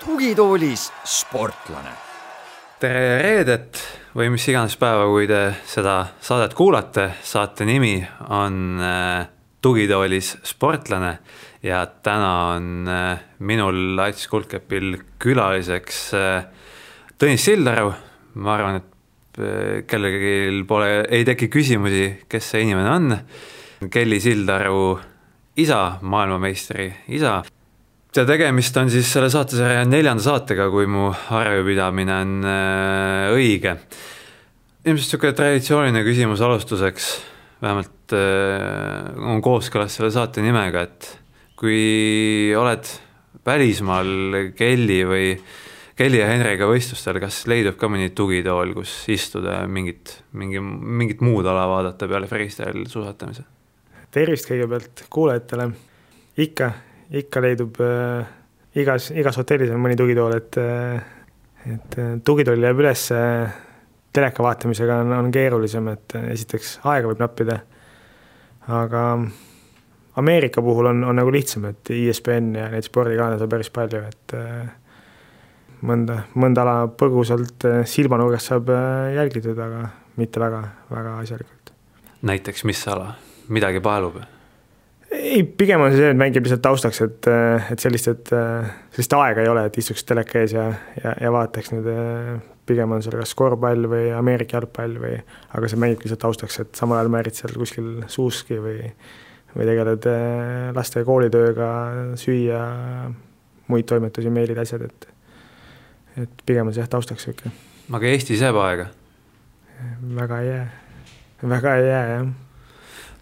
tugitoolis sportlane. tere reedet või mis iganes päeva, kui te seda saadet kuulate, saate nimi on äh, Tugitoolis sportlane ja täna on äh, minul Ats Kulkepil külaliseks äh, Tõnis Sildaru, ma arvan, et kellelgi pole, ei teki küsimusi, kes see inimene on. Kelly Sildaru isa, maailmameistri isa ja tegemist on siis selle saatesarja neljanda saatega, kui mu arvepidamine on äh, õige. ilmselt niisugune traditsiooniline küsimus alustuseks, vähemalt äh, on kooskõlas selle saate nimega, et kui oled välismaal Kelly või Kelly ja Henriga võistlustel, kas leidub ka mõni tugitool, kus istuda ja mingit, mingi, mingit muud ala vaadata peale freestyle suusatamise? tervist kõigepealt kuulajatele, ikka ikka leidub äh, igas, igas hotellis on mõni tugitool, et äh, et äh, tugitool jääb üles äh, teleka vaatamisega on, on keerulisem, et esiteks aega võib nappida, aga Ameerika puhul on, on nagu lihtsam, et ESPN ja neid spordikanaleid on päris palju, et äh, mõnda, mõnda ala põgusalt äh, silmanurgast saab äh, jälgitud, aga mitte väga, väga asjalikult. näiteks mis ala, midagi paelub? ei, pigem on see, et mängib lihtsalt taustaks, et, et sellist, et sellist aega ei ole, et istuks teleka ees ja, ja, ja vaataks nüüd, pigem on seal kas korvpall või Ameerika jalgpall või, aga see mängib lihtsalt taustaks, et samal ajal määrid seal kuskil suuski või, või tegeled laste koolitööga, süüa, muid toimetusi, meilid, asjad, et et pigem on see jah, taustaks niisugune. aga Eestis jääb aega? väga ei jää, väga ei jää, jah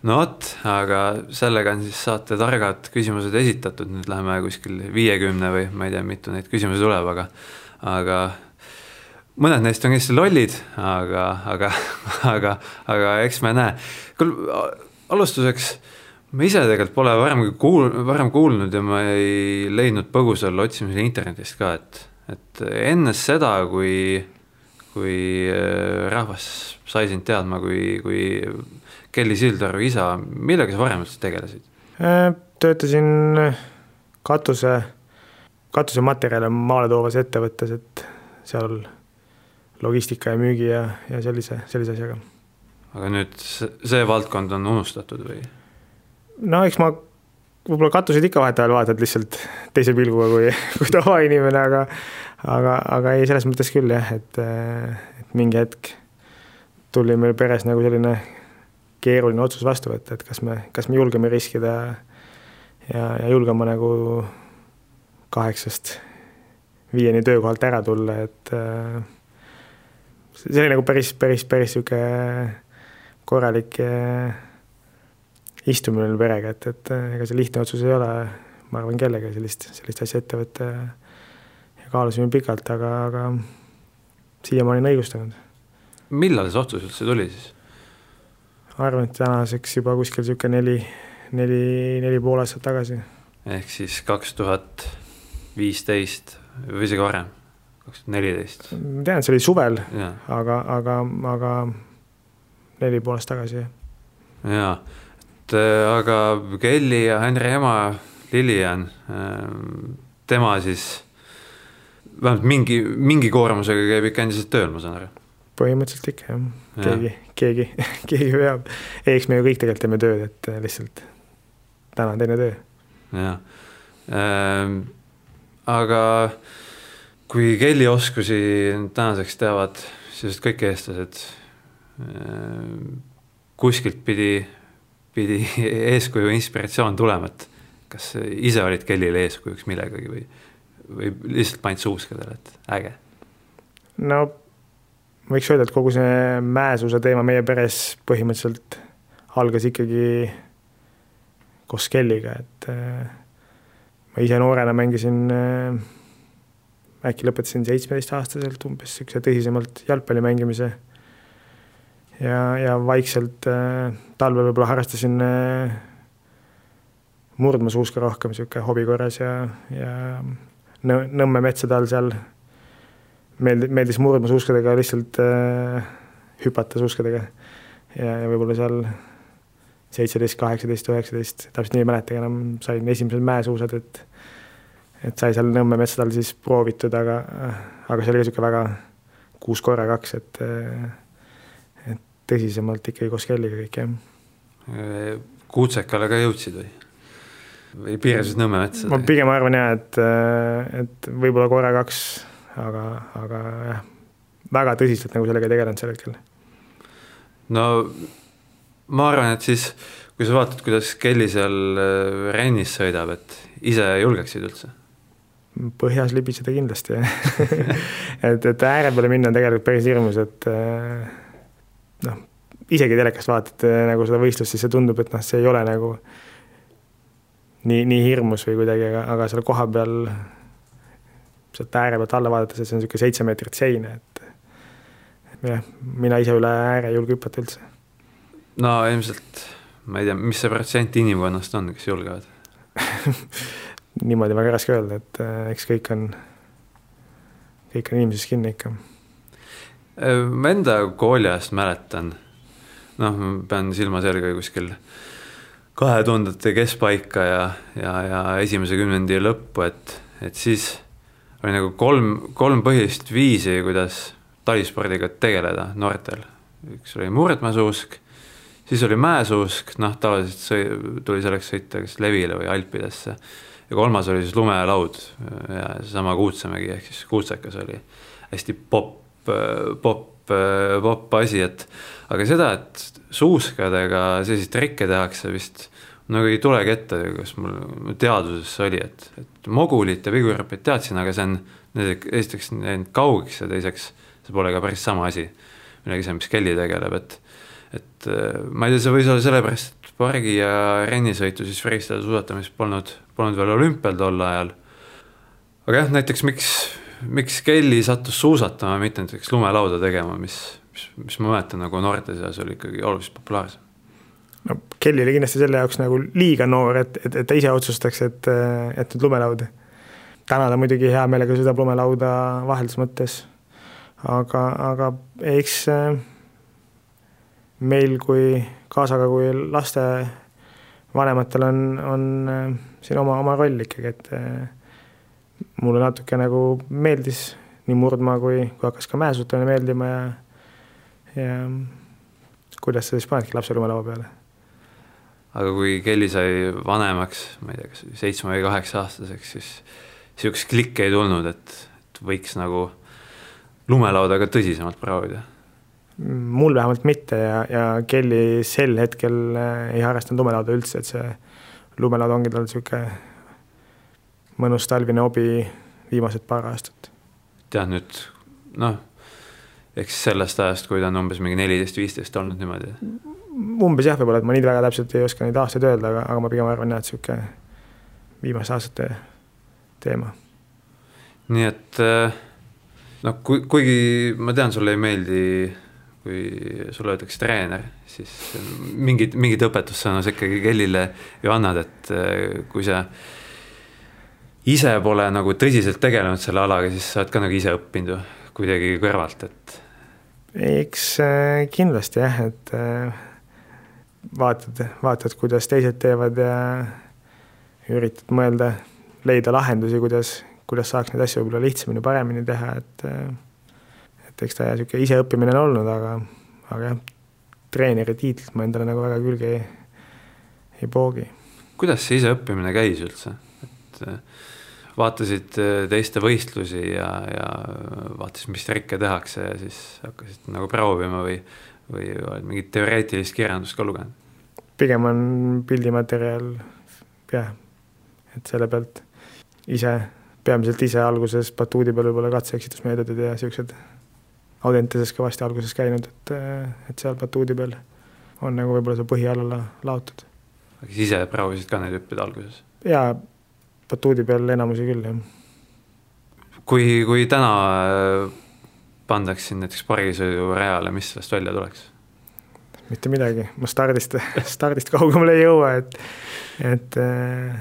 no vot, aga sellega on siis saate targad küsimused esitatud, nüüd läheme kuskil viiekümne või ma ei tea, mitu neid küsimusi tuleb, aga, aga mõned neist on kindlasti lollid, aga, aga, aga, aga eks me näe. kuule, alustuseks, ma ise tegelikult pole varem kuul-, varem kuulnud ja ma ei leidnud põgusal otsimisel internetist ka, et, et enne seda, kui, kui äh, rahvas sai sind teadma kui, kui Kelly Sildaru isa, millega sa varem üldse tegelesid? Äh, töötasin katuse, katusematerjale maale toovas ettevõttes, et seal logistika ja müügi ja, ja sellise, sellise asjaga. aga nüüd see, see valdkond on unustatud või? no eks ma võib-olla katuseid ikka vahetevahel vaatad lihtsalt teise pilguga kui, kui tavainimene, aga aga, aga ei, selles mõttes küll jah, et, et mingi hetk tuli meil peres nagu selline keeruline otsus vastu võtta, et kas me, kas me julgeme riskida ja, ja julgema nagu kaheksast viieni töökohalt ära tulla, et äh, see oli nagu päris, päris, päris niisugune korralik äh, istumine oli perega, et, et äh, ega see lihtne otsus ei ole, ma arvan, kellegagi sellist, sellist asja ette võtta ja, ja kaalusime pikalt, aga, aga siiamaani on õigustanud. millal see otsus üldse tuli siis? arvan, et tänaseks juba kuskil niisugune neli, neli, neli pool aastat tagasi. ehk siis kaks tuhat viisteist või isegi varem, kaks tuhat neliteist? ma tean, et see oli suvel, aga, aga, aga neli pool aastat tagasi, jah. jaa, et äh, aga Kelly ja Henri ema Lilian, äh, tema siis vähemalt mingi, mingi koormusega käib ikka endiselt tööl, ma saan aru? põhimõtteliselt ikka jah, keegi keegi, keegi peab. ei, eks me ju kõik tegelikult teeme tööd, et äh, lihtsalt täna on teine töö. jah ähm,, aga kui Kelly oskusi tänaseks teavad sisuliselt kõik eestlased ähm,, kuskilt pidi, pidi eeskuju, inspiratsioon tulema, et kas ise olid Kellyle eeskujuks millegagi või, või lihtsalt panid suuskadele, et äge? no võiks öelda, et kogu see mäesuusa teema meie peres põhimõtteliselt algas ikkagi koos Kelliga, et äh, ma ise noorena mängisin äh,, äkki lõpetasin seitsmeteistaastaselt umbes niisuguse tõsisemalt jalgpalli mängimise. Ja, ja vaikselt äh, talvel võib-olla harrastasin äh, murdmaasuuska rohkem niisugune hobi korras ja, ja Nõmme metsade all seal meeldi-, meeldis murdmaasuuskadega lihtsalt äh, hüpata suuskadega. ja, ja võib-olla seal seitseteist, kaheksateist, üheksateist, täpselt nii ei mäletagi enam, sain esimesed mäesuusad, et et sai seal Nõmme metsadel siis proovitud, aga, aga see oli ka niisugune väga kuus korra kaks, et et tõsisemalt ikkagi koos kelliga kõik, jah. Kuutsekale ka jõudsid või? või piirasid Nõmme metsa? ma pigem arvan jah, et, et võib-olla korra kaks, aga, aga jah, väga tõsiselt nagu sellega ei tegelenud sel hetkel. no ma arvan, et siis kui sa vaatad, kuidas Kelly seal äh, rennis sõidab, et ise julgeksid üldse? põhjas libiseda kindlasti et, et ääre peale minna on tegelikult päris hirmus, et äh, noh, isegi telekast vaatad äh, nagu seda võistlust, siis see tundub, et noh, see ei ole nagu nii, nii hirmus või kuidagi, aga, aga seal kohapeal sealt ääre pealt alla vaadates, et see on niisugune seitse meetrit seina, et jah, mina ise üle ääre ei julge hüpata üldse. no ilmselt, ma ei tea, mis see protsent inimkonnast on, kes julgevad niimoodi väga raske öelda, et äh, eks kõik on, kõik on inimeses kinni ikka. Äh, ma enda kooli ajast mäletan, noh, ma pean silma selga kuskil kahe tuhandete keskpaika ja, ja, ja esimese kümnendi lõppu, et, et siis oli nagu kolm, kolm põhilist viisi, kuidas talispordiga tegeleda noortel. üks oli murdmaasuusk, siis oli mäesuusk, noh, tavaliselt sõi, tuli selleks sõita kas Levile või Alpidesse ja kolmas oli siis lumelaud ja seesama Kuutsemägi ehk siis Kuutsekas oli hästi popp, popp, popp asi, et aga seda, et suuskadega selliseid trikke tehakse vist nagu ei tulegi ette, kas mul teadvuses oli, et, et mogulit ja vigurõpet teadsin, aga see on esiteks läinud kaugeks ja teiseks see pole ka päris sama asi, midagi see, mis Kelly tegeleb, et et ma ei tea, see võis olla sellepärast, et pargi ja rennisõitu siis freestyle suusatamist polnud polnud veel olümpial tol ajal. aga jah, näiteks miks, miks Kelly sattus suusatama, mitte näiteks lumelauda tegema, mis, mis, mis ma mäletan nagu noorte seas oli ikkagi oluliselt populaarsem. no Kelly oli kindlasti selle jaoks nagu liiga noor, et, et, et ta ise otsustaks, et, et nüüd lumelaud. täna ta muidugi hea meelega sõidab lumelauda vahelduse mõttes. aga, aga eks äh, meil kui kaasaga kui laste vanematel on, on äh, siin oma, oma roll ikkagi, et äh, mulle natuke nagu meeldis nii murdmaa kui, kui hakkas ka mäesutamine meeldima ja, ja kuidas sa siis panedki lapse lumelaua peale. aga kui Kelly sai vanemaks, ma ei tea, kas seitsme või kaheksa aastaseks, siis sihukest klikki ei tulnud, et, et võiks nagu lumelauda ka tõsisemalt proovida mul vähemalt mitte ja, ja Kelly sel hetkel äh, ei harrastanud lumelauda üldse, et see lumelaud ongi tal niisugune mõnus talvine hobi viimased paar aastat. tead nüüd, noh, eks sellest ajast, kui ta on umbes mingi neliteist, viisteist olnud niimoodi? umbes jah, võib-olla, et ma nii väga täpselt ei oska neid aastaid öelda, aga, aga ma pigem arvan jah, et niisugune viimaste aastate teema. nii et äh, noh, kui, kuigi ma tean, sulle ei meeldi kui sulle öeldakse treener, siis mingid, mingid õpetussõna sa ikkagi Kellile ju annad, et eh, kui sa ise pole nagu tõsiselt tegelenud selle alaga, siis sa oled ka nagu ise õppinud kuidagi kõrvalt, et. eks eh, kindlasti jah, et eh, vaatad, vaatad, kuidas teised teevad ja üritad mõelda, leida lahendusi, kuidas, kuidas saaks neid asju võib-olla lihtsamini, paremini teha, et et eks ta niisugune iseõppimine on olnud, aga, aga jah, treeneri tiitlit ma endale nagu väga külge ei, ei poogi. kuidas see iseõppimine käis üldse, et äh, vaatasid äh, teiste võistlusi ja, ja vaatasid, mis trikke tehakse ja siis hakkasid nagu proovima või, või oled mingit teoreetilist kirjandust ka lugenud? pigem on pildimaterjal jah, et selle pealt ise, peamiselt ise alguses batuudi peal võib-olla katse-eksitusmeetodid ja niisugused Audentases kõvasti alguses käinud, et, et seal batuudi peal on nagu võib-olla see põhi alla laotud. aga siis ise proovisid ka neid hüppida alguses? jaa, batuudi peal enamusi küll, jah. kui, kui täna äh, pandaks sind näiteks parisõidurajale, mis sellest välja tuleks? mitte midagi, ma stardist, stardist kaugemale ei jõua, et, et äh,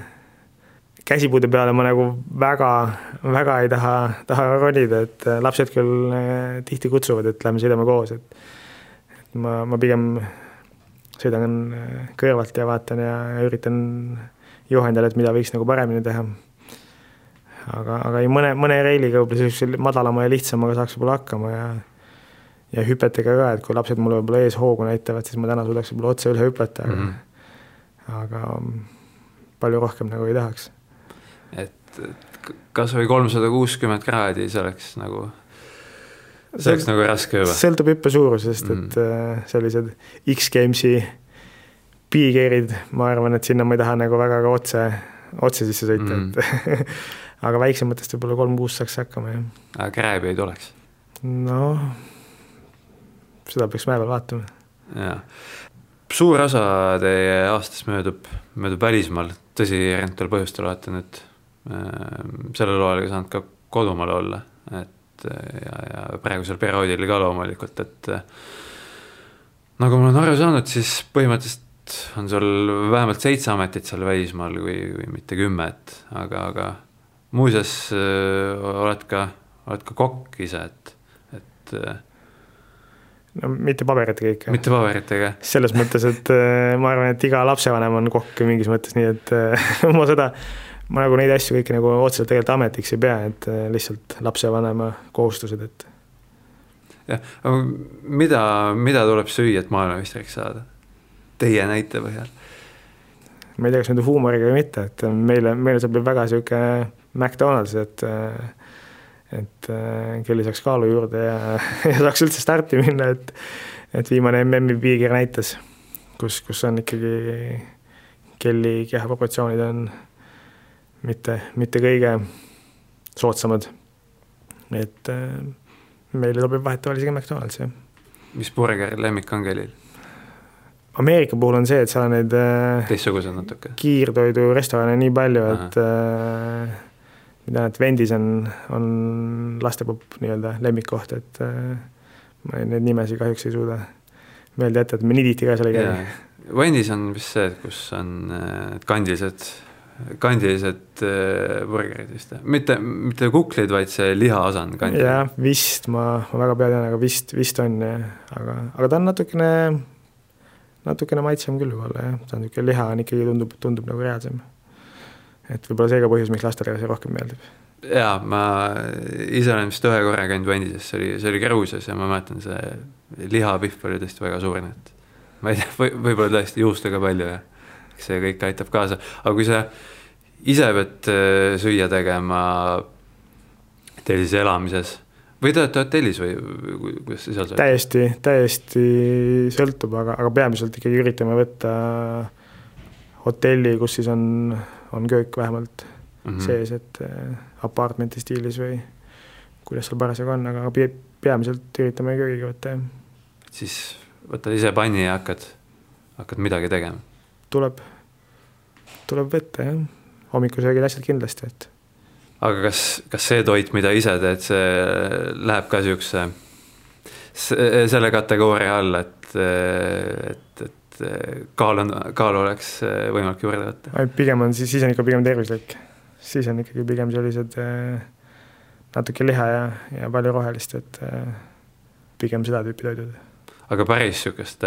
käsipuude peale ma nagu väga, väga ei taha, taha ronida, et äh, lapsed küll tihti kutsuvad, et lähme sõidame koos, et et ma, ma pigem sõidan kõrvalt ja vaatan ja üritan juhendada, et mida võiks nagu paremini teha. aga, aga ei, mõne, mõne reiliga võib-olla sellise madalama ja lihtsamaga saaks võib-olla hakkama ja ja hüpetega ka, et kui lapsed mulle võib-olla ees hoogu näitavad, siis ma täna suudaks võib-olla otse üle hüpata, aga mm, -hmm. aga palju rohkem nagu ei tahaks. et, et kasvõi kolmsada kuuskümmend kraadi, see oleks nagu, see oleks nagu raske juba. sõltub hüppe suurusest mm, et äh, sellised X-Gamesi piikeerid, ma arvan, et sinna ma ei taha nagu väga ka otse, otse sisse sõita mm, et aga väiksematest võib-olla kolm-kuus saaks hakkama, jah. aga krääbi ei tuleks? noh seda peaks mäe peal vaatama. jaa, suur osa teie aastast möödub, möödub välismaal, tõsi, erinevatel põhjustel olete nüüd äh, sellel hooajal ka saanud ka kodumaal olla, et ja, ja praegusel perioodil ka loomulikult, et äh, nagu ma olen aru saanud, siis põhimõtteliselt on sul vähemalt seitse ametit seal välismaal, kui, kui mitte kümme, et aga, aga muuseas oled ka, oled ka kokk ise, et, et no mitte paberitega ikka. mitte paberitega? selles mõttes, et ma arvan, et iga lapsevanem on kokk mingis mõttes, nii et ma seda, ma nagu neid asju kõiki nagu otseselt tegelikult ametiks ei pea, et lihtsalt lapsevanema kohustused, et. jah, aga mida, mida tuleb süüa, et maailmameistriks saada? Teie näite põhjal? ma ei tea, kas nüüd huumoriga või mitte, et meile, meile sobib väga sihuke McDonalds, et et Kelly saaks kaalu juurde ja, ja saaks üldse starti minna, et et viimane MM-i piigir näitas, kus, kus on ikkagi Kelly kehaproportsioonid on mitte, mitte kõige soodsamad. et meile sobib vahetevahel isegi McDonalds, jah. mis burgeri lemmik on Kellil? Ameerika puhul on see, et seal on neid äh, teistsugused natuke? kiirtoidurestorane nii palju, et äh, ma tean, et Vendis on, on lastepopp nii-öelda lemmikkoht, et äh, ma neid nimesid kahjuks ei suuda meelde jätta, et me nii tihti ka seal ei käi. Vendis on vist see, kus on need äh, kandilised, kandilised äh, burgerid vist, mitte, mitte kuklid, vaid see lihaosa on kandiline. jah, vist, ma, ma väga pean aga vist, vist on jah, aga, aga ta on natukene, natukene maitsem küll võib-olla jah, ta on niisugune liha on ikkagi tundub, tundub nagu reaalsem. Et võib-olla see ka põhjus, miks lastele see rohkem meeldib. jaa, ma ise olen vist ühe korra käinud Vandises, see oli, see oli Gruusias ja ma mäletan, see lihapihv oli tõesti väga suur, nii et ma ei tea või, võib-olla tõesti juustu ka palju ja eks see kõik aitab kaasa, aga kui sa ise pead äh, süüa tegema teil siis elamises või te olete hotellis või kuidas te seal sööte? täiesti, täiesti sõltub, aga, aga peamiselt ikkagi üritame võtta hotelli, kus siis on on köök vähemalt mm -hmm. sees, et äh, apartmenti stiilis või kuidas seal parasjagu on, aga peamiselt üritame köögiga võtta, jah. siis võtad ise panni ja hakkad, hakkad midagi tegema? tuleb, tuleb võtta, jah. hommikusöögid asjad kindlasti, et aga kas, kas see toit, mida ise teed, see läheb ka niisuguse, selle kategooria alla, et, et, et kaal on, kaalu oleks võimalik juurde võtta? pigem on siis, on ikka pigem tervislik. siis on ikkagi pigem sellised eh, natuke liha ja, ja palju rohelist, et eh, pigem seda tüüpi toidud. aga päris niisugust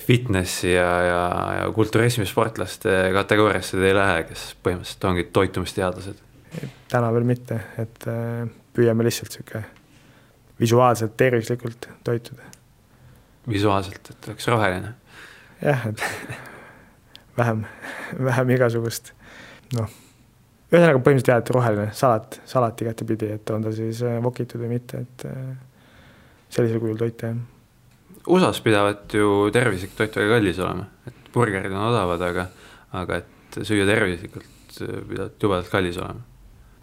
fitnessi ja, ja, ja kulturismisportlaste kategooriasse te ei lähe, kes põhimõtteliselt ongi toitumisteadlased? täna veel mitte, et püüame lihtsalt niisugune visuaalselt tervislikult toituda visuaalselt, et oleks roheline. jah, et vähem, vähem igasugust, noh, ühesõnaga põhimõtteliselt jah, et roheline salat, salat igatepidi, et on ta siis äh, vokitud või mitte, et äh, sellisel kujul toita, jah. USA-s pidavat ju tervislik toit väga kallis olema, et burgerid on odavad, aga, aga et süüa tervislikult äh, pidavat jubedalt kallis olema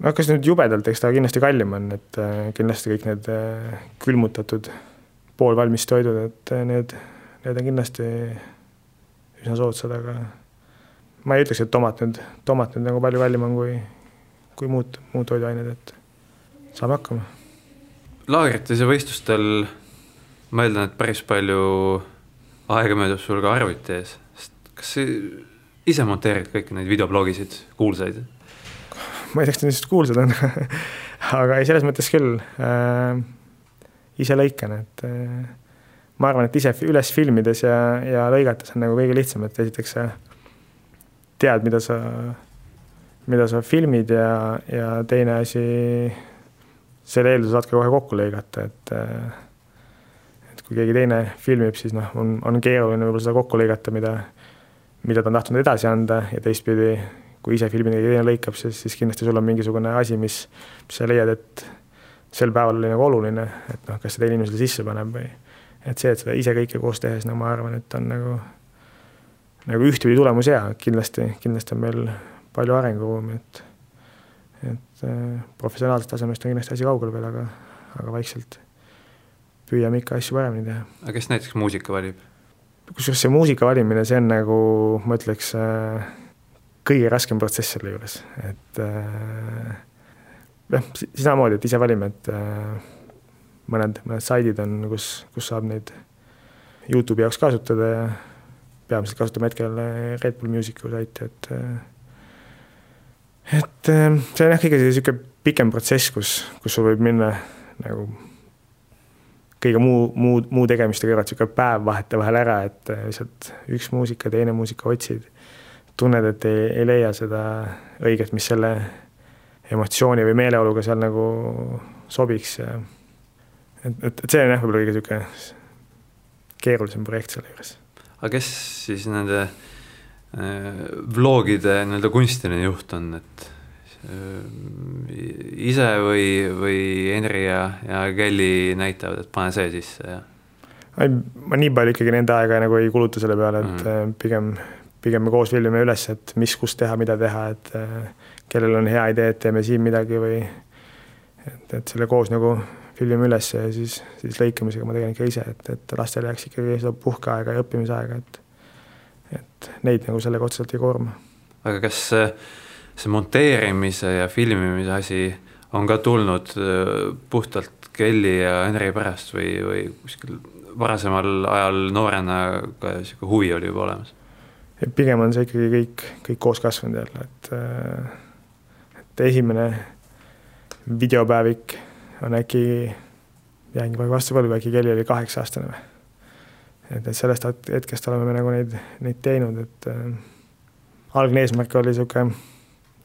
no kas nüüd jubedalt, eks ta kindlasti kallim on, et kindlasti kõik need külmutatud poolvalmis toidud, et need, need on kindlasti üsna soodsad, aga ma ei ütleks, et tomat nüüd, tomat nüüd nagu palju kallim on kui, kui muud, muud toiduained, et saame hakkama. laagrites ja võistlustel ma eeldan, et päris palju aega möödub sul ka arvuti ees, sest kas see, ise monteerid kõiki neid videoblogisid, kuulsaid? ma ei tea, kas need just kuulsad on aga ei, selles mõttes küll äh,. ise lõikan, et äh, ma arvan, et ise üles filmides ja, ja lõigates on nagu kõige lihtsam, et esiteks sa tead, mida sa, mida sa filmid ja, ja teine asi, selle eelduse saad ka kohe kokku lõigata, et äh, kui keegi teine filmib, siis noh, on, on keeruline võib-olla seda kokku lõigata, mida mida ta on tahtnud edasi anda ja teistpidi, kui ise filmida ja teine lõikab, siis, siis kindlasti sul on mingisugune asi, mis, mis sa leiad, et sel päeval oli nagu oluline, et noh, kas see teine inimene selle sisse paneb või et see, et seda ise kõike koos tehes, no ma arvan, et on nagu, nagu ühtpidi tulemus hea, kindlasti, kindlasti on meil palju arenguruumi, et et äh, professionaalsest tasemest on kindlasti asi kaugel veel, aga, aga vaikselt püüame ikka asju paremini teha. aga kes näiteks muusika valib? kusjuures see muusika valimine, see on nagu, ma ütleks äh,, kõige raskem protsess selle juures, et äh, jah, samamoodi, et ise valime, et äh, mõned, mõned saidid on, kus, kus saab neid Youtube'i jaoks kasutada ja peamiselt kasutame hetkel Red Bull Musicu saiti, et et see on jah, kõige niisugune pikem protsess, kus, kus sul võib minna nagu kõige muu, muu, muu tegemiste kõrvalt niisugune päev vaheta vahel ära, et äh, lihtsalt üks muusika, teine muusika otsid. tunned, et ei, ei leia seda õiget, mis selle emotsiooni või meeleoluga seal nagu sobiks ja et, et, et see on jah, võib-olla kõige niisugune keerulisem projekt selle juures. aga kes siis nende äh, vlogide nii-öelda kunstiline juht on, et ise või, või Henri ja, ja Kelly näitavad, et pane see sisse ja? ei, ma nii palju ikkagi nende aega nagu ei kuluta selle peale, et mm -hmm. pigem, pigem me koos filmime üles, et mis, kus teha, mida teha, et äh, kellel on hea idee, et teeme siin midagi või et, et selle koos nagu filmime üles ja siis, siis lõikamisega ma tegelen ikka ise, et, et lastel jääks ikkagi seda puhkeaega ja õppimisaega, et et neid nagu sellega otseselt ei koorma. aga kas äh, see monteerimise ja filmimise asi on ka tulnud äh, puhtalt Kelly ja Henri pärast või, või kuskil varasemal ajal noorena ka sihuke huvi oli juba olemas? pigem on see ikkagi kõik, kõik koos kasvanud jälle, et, äh, et esimene videopäevik on äkki, jäingi praegu vastu võlgu, äkki Kelly oli kaheksa-aastane või? et, et sellest hetkest oleme me nagu neid, neid teinud, et äh, algne eesmärk oli niisugune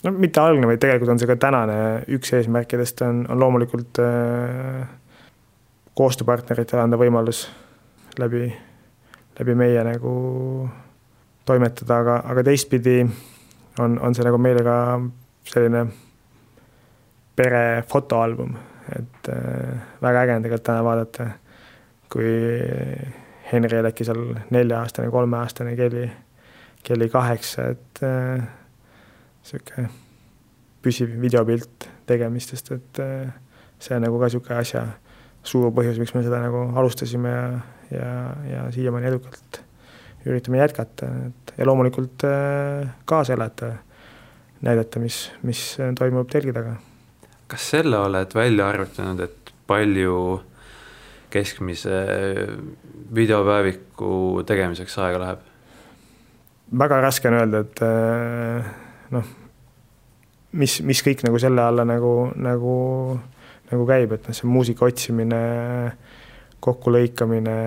no mitte algne, vaid tegelikult on see ka tänane. Üks eesmärkidest on, on loomulikult äh, koostööpartneritele anda võimalus läbi, läbi meie nagu toimetada, aga, aga teistpidi on, on see nagu meile ka selline pere fotoalbum, et äh, väga äge on tegelikult täna vaadata, kui Henri oli äkki seal nelja-aastane, kolmeaastane, Kelly, Kelly kaheksa, et äh, niisugune püsiv videopilt tegemistest, et äh, see on nagu ka niisugune asja suur põhjus, miks me seda nagu alustasime ja, ja, ja siiamaani edukalt üritame jätkata, et ja loomulikult äh, kaasa elada, näidata, mis, mis toimub telgi taga. kas selle oled välja arvutanud, et palju keskmise videopäeviku tegemiseks aega läheb? väga raske on öelda, et noh, mis, mis kõik nagu selle alla nagu, nagu, nagu käib, et noh, see muusika otsimine, kokkulõikamine,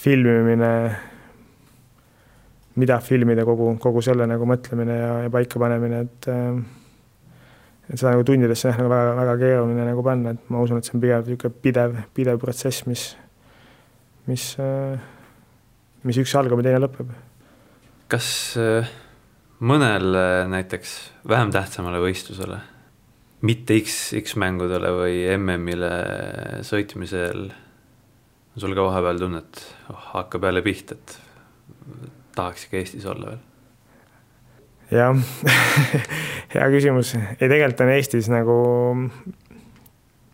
filmimine, mida filmida, kogu, kogu selle nagu mõtlemine ja, ja paikapanemine, et et seda nagu tundidesse jah, nagu väga, väga keeruline nagu panna, et ma usun, et see on pigem niisugune pidev, pidev protsess, mis, mis, mis üks algab ja teine lõpeb. kas äh mõnele näiteks vähem tähtsamale võistlusele, mitte X, X-mängudele või MM-ile sõitmisel on sul ka vahepeal tunne, et oh, hakkab jälle pihta, et tahaks ikka Eestis olla veel? jah hea küsimus. ei, tegelikult on Eestis nagu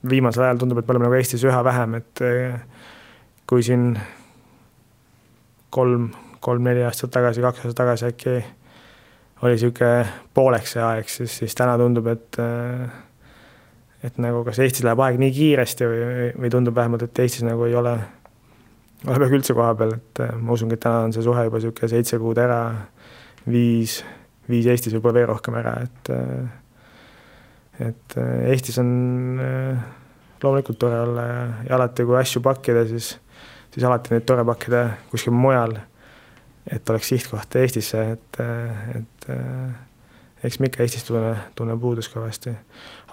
viimasel ajal tundub, et me oleme nagu Eestis üha vähem, et eh, kui siin kolm, kolm-neli aastat tagasi, kaks aastat tagasi äkki oli niisugune pooleks see aeg, siis, siis täna tundub, et et nagu kas Eestis läheb aeg nii kiiresti või, või tundub vähemalt, et Eestis nagu ei ole, ole peaaegu üldse koha peal, et ma usungi, et täna on see suhe juba niisugune seitse kuud ära viis, viis Eestis võib-olla veel rohkem ära, et et Eestis on loomulikult tore olla ja, ja alati, kui asju pakkida, siis, siis alati neid tore pakkida kuskil mujal. Et oleks sihtkoht Eestisse, et, et eks me ikka Eestis tunne, tunne puudust kõvasti.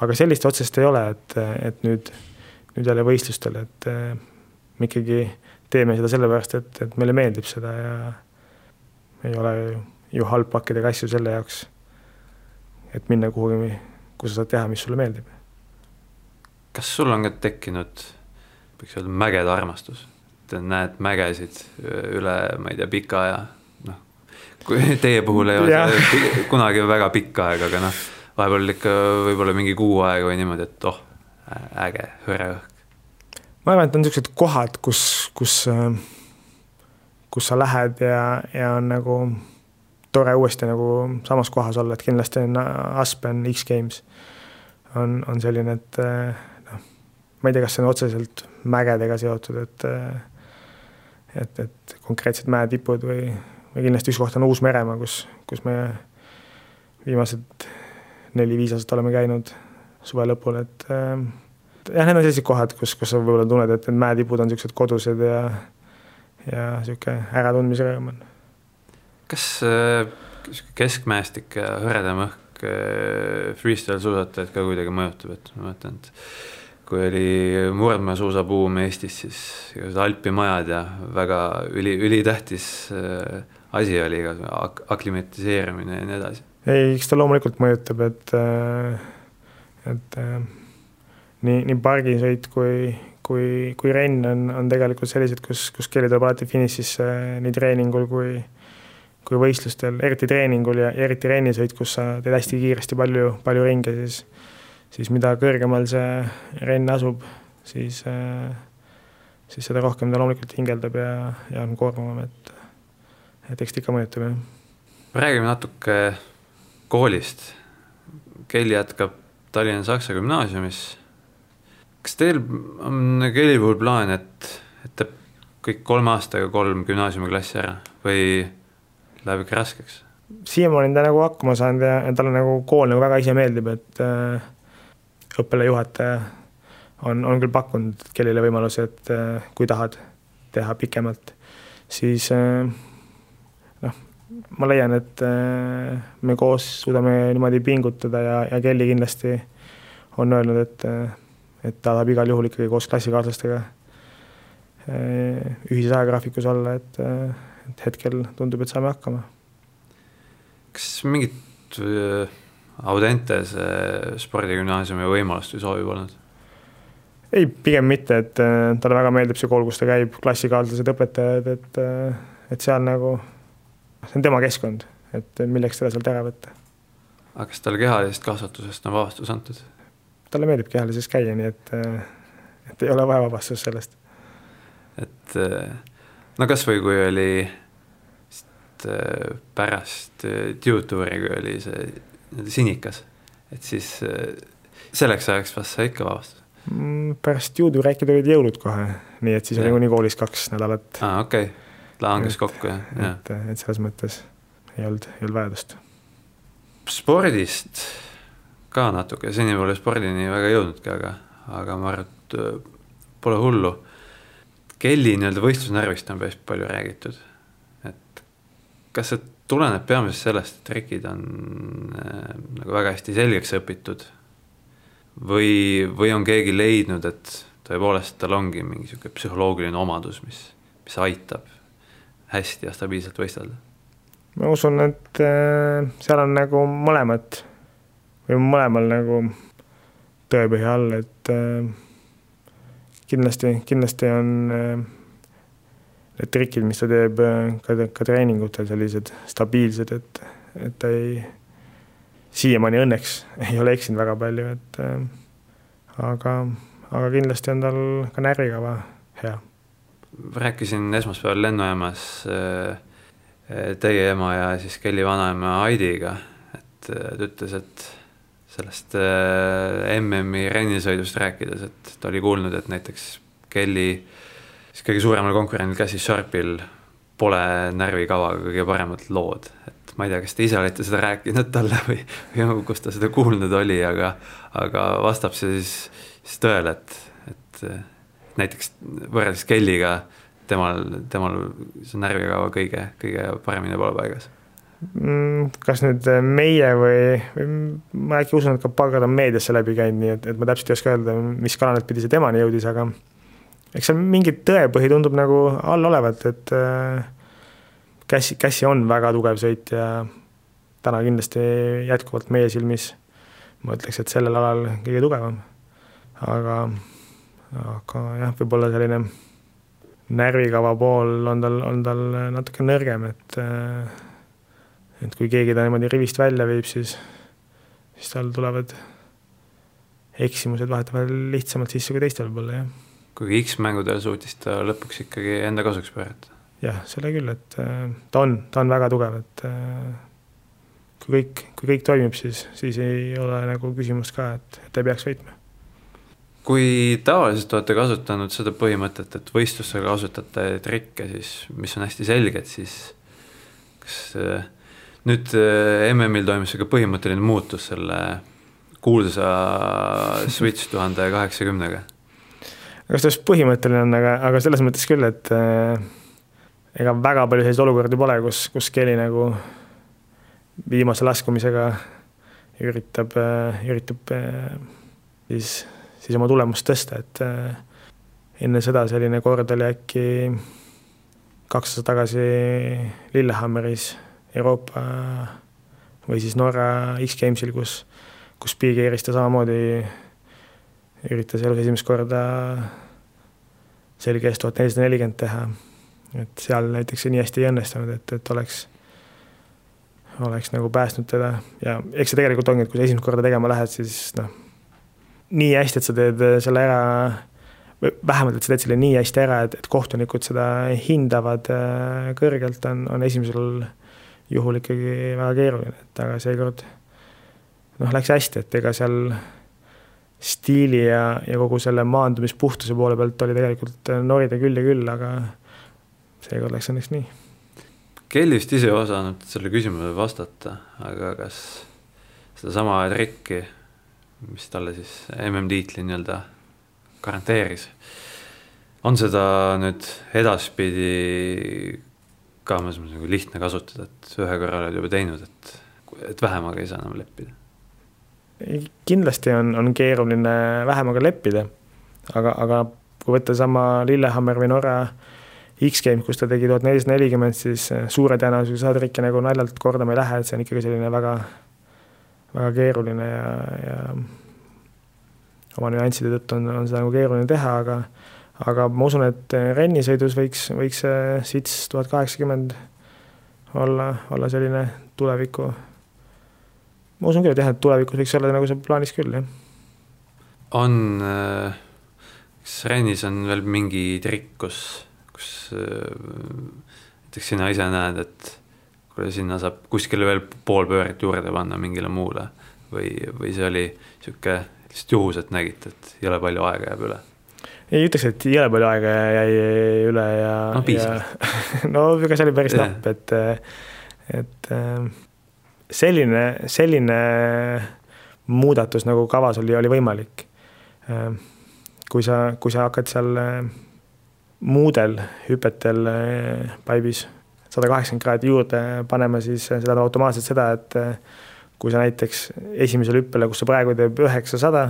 aga sellist otsest ei ole, et, et nüüd, nüüd jälle võistlustel, et me ikkagi teeme seda sellepärast, et, et meile meeldib seda ja ei ole ju halb pakkida ka asju selle jaoks, et minna kuhugi, kus sa saad teha, mis sulle meeldib. kas sul on ka tekkinud, võiks öelda, mägede armastus? Et näed mägesid üle, ma ei tea, pika aja, noh, kui teie puhul ei ole see kunagi väga pikk aeg, aga noh, vahepeal ikka võib-olla mingi kuu aega või niimoodi, et oh, äge, hõre õhk. Ma arvan, et on niisugused kohad, kus, kus, kus sa lähed ja, ja on nagu tore uuesti nagu samas kohas olla, et kindlasti on Aspen X-Games on, on selline, et noh, ma ei tea, kas see on otseselt mägedega seotud, et et, et konkreetsed mäetipud või, või kindlasti üks koht on Uus-Meremaa, kus, kus me viimased neli-viis aastat oleme käinud suve lõpul, et äh, jah, need on sellised kohad, kus, kus sa võib-olla tunned, et need mäetipud on niisugused kodused ja ja niisugune äratundmise rõõm on. kas äh, keskmäestik ja hõredam õhk äh, freestyle suusatajaid ka kuidagi mõjutab, et ma mõtlen, et kui oli murdmaasuusabuum Eestis, siis igasugused alpimajad ja väga üli, ülitähtis äh, asi oli igasugune ak-, aklimatiseerimine ja nii edasi. ei, eks ta loomulikult mõjutab, et, et nii, nii pargisõit kui, kui, kui renn on, on tegelikult sellised, kus, kus keeli tuleb alati finišisse nii treeningul kui, kui võistlustel, eriti treeningul ja eriti rennisõit, kus sa teed hästi kiiresti palju, palju ringe, siis, siis mida kõrgemal see renn asub, siis, siis seda rohkem ta loomulikult hingeldab ja, ja on koormavam, et, et eks ta ikka mõjutab, jah. räägime natuke koolist. Kelly jätkab Tallinna Saksa Gümnaasiumis kas teil on Kelly puhul plaan, et, et teeb kõik kolme aastaga kolm gümnaasiumiklassi ära või läheb ikka raskeks? siiamaani on ta nagu hakkama saanud ja, ja talle nagu kool nagu väga ise meeldib, et äh, õppealajuhataja on, on küll pakkunud Kellyle võimaluse, et äh, kui tahad teha pikemalt, siis äh, noh, ma leian, et äh, me koos suudame niimoodi pingutada ja, ja Kelly kindlasti on öelnud, et et ta tahab igal juhul ikkagi koos klassikaaslastega ühises ajagraafikus olla, et, et hetkel tundub, et saame hakkama. kas mingit äh, Audentese spordigümnaasiumi võimalust või soovi polnud? ei, pigem mitte, et äh, talle väga meeldib see kool, kus ta käib, klassikaaslased, õpetajad, et, et seal nagu, see on tema keskkond, et milleks teda sealt ära võtta. aga kas talle kehalisest kasvatusest on vabastus antud? talle meeldib kehalises käia, nii et, et ei ole vaja vabastust sellest. et no kasvõi kui oli pärast Tutouri, kui oli see sinikas, et siis selleks ajaks vast sai ikka vabastuse? Mm, pärast Tutouri äkki tulid jõulud kohe, nii et siis ja. oli kuni koolis kaks nädalat. aa, okei okay., langes kokku, jah? et, et selles mõttes ei olnud, ei olnud vajadust. spordist ka natuke, seni pole spordini väga jõudnudki, aga, aga ma arvan, et äh, pole hullu. Kelly nii-öelda võistlusnärvist on päris palju räägitud. et kas see tuleneb peamiselt sellest, et trikid on äh, nagu väga hästi selgeks õpitud või, või on keegi leidnud, et tõepoolest tal ongi mingi niisugune psühholoogiline omadus, mis, mis aitab hästi ja stabiilselt võistelda? ma usun, et äh, seal on nagu mõlemat või mõlemal nagu tõepõhja all, et äh, kindlasti, kindlasti on äh, need trikid, mis ta teeb äh, ka, ka treeningutel sellised stabiilsed, et, et ta ei, siiamaani õnneks ei ole eksinud väga palju, et äh, aga, aga kindlasti on tal ka närvikava hea. rääkisin esmaspäeval lennujaamas äh, teie ema ja siis Kelly vanaema Aidiga, et ta ütles, et sellest äh, MM-i rennisõidust rääkides, et ta oli kuulnud, et näiteks Kelly siis kõige suuremal konkurendil Cassie Sharpil pole närvikavaga kõige paremad lood, et ma ei tea, kas te ise olete seda rääkinud talle või, või kus ta seda kuulnud oli, aga, aga vastab see siis, siis tõele, et, et näiteks võrreldes Kelliga temal, temal see närvikava kõige, kõige paremini pole paigas. Mm, kas nüüd meie või, või ma äkki usun, et ka pagad on meediasse läbi käinud, nii et, et ma täpselt ei oska öelda, mis kanalit pidi see temani jõudis, aga eks seal mingi tõepõhi tundub nagu all olevat, et äh, Kässi, Kässi on väga tugev sõitja, täna kindlasti jätkuvalt meie silmis ma ütleks, et sellel alal kõige tugevam. aga, aga jah, võib-olla selline närvikava pool on tal, on tal natuke nõrgem, et äh, et kui keegi ta niimoodi rivist välja viib, siis, siis tal tulevad eksimused vahetevahel lihtsamalt sisse kui teistel võib-olla, jah kuigi X-mängudel suutis ta lõpuks ikkagi enda kasuks pöörata. jah, selle küll, et äh, ta on, ta on väga tugev, et äh, kui kõik, kui kõik toimib, siis, siis ei ole nagu küsimust ka, et, et ei peaks võitma. kui tavaliselt olete kasutanud seda põhimõtet, et võistlustel kasutate trikke, siis mis on hästi selged, siis kas äh, nüüd MM-il toimus sihuke põhimõtteline muutus selle kuulsa Switch tuhande kaheksakümnega kas ta just põhimõtteline on, aga, aga selles mõttes küll, et äh, ega väga palju selliseid olukordi pole, kus, kus Kelly nagu viimase laskumisega üritab äh,, üritab äh, siis, siis oma tulemust tõsta, et enne seda selline kord oli äkki kaks aastat tagasi Lillehammeris Euroopa või siis Norra X-Gamesil, kus, kus Big Airist ta samamoodi üritas elus esimest korda selge ees tuhat nelisada nelikümmend teha. et seal näiteks see nii hästi ei õnnestunud, et, et oleks, oleks nagu päästnud teda ja eks see tegelikult ongi, et kui sa esimest korda tegema lähed, siis noh, nii hästi, et sa teed selle ära, või vähemalt, et sa teed selle nii hästi ära, et, et kohtunikud seda hindavad äh, kõrgelt, on, on esimesel juhul ikkagi väga keeruline, et aga seekord noh, läks hästi, et ega seal stiili ja, ja kogu selle maandumispuhtuse poole pealt oli tegelikult äh, norida küll ja küll, aga seekord läks õnneks nii. Kelly vist ise ei osanud selle küsimusele vastata, aga kas sedasama trikki, mis talle siis MM-tiitli nii-öelda garanteeris, on seda nüüd edaspidi ka mõnes mõttes nagu lihtne kasutada, et ühe korra oled juba teinud, et, et vähemaga ei saa enam leppida kindlasti on, on keeruline vähemaga leppida, aga, aga kui võtta sama Lillehammer või Norra X-Game, kus ta tegi tuhat nelisada nelikümmend, siis äh, suure tõenäosusega seda trikki nagu naljalt kordama ei lähe, et see on ikkagi selline väga, väga keeruline ja, ja oma nüansside tõttu on, on seda nagu keeruline teha, aga aga ma usun, et rennisõidus võiks, võiks see sits tuhat kaheksakümmend olla, olla selline tuleviku ma usun küll, et jah, et tulevikus võiks olla nagu see plaanis küll, jah. on, äh, kas Rennis on veel mingi trikk, kus, kus äh, näiteks sina ise näed, et kuule, sinna saab kuskile veel pool pööret juurde panna mingile muule või, või see oli niisugune lihtsalt juhus, et nägite, et jõle palju aega jääb üle? ei ütleks, et jõle palju aega jäi üle ja. no piisavalt. no ega see oli päris napp, et, et selline, selline muudatus nagu kavas oli, oli võimalik. kui sa, kui sa hakkad seal muudel hüpetel paibis sada kaheksakümmend kraadi juurde panema, siis see tähendab automaatselt seda, et kui sa näiteks esimesele hüppele, kus sa praegu teeb üheksasada,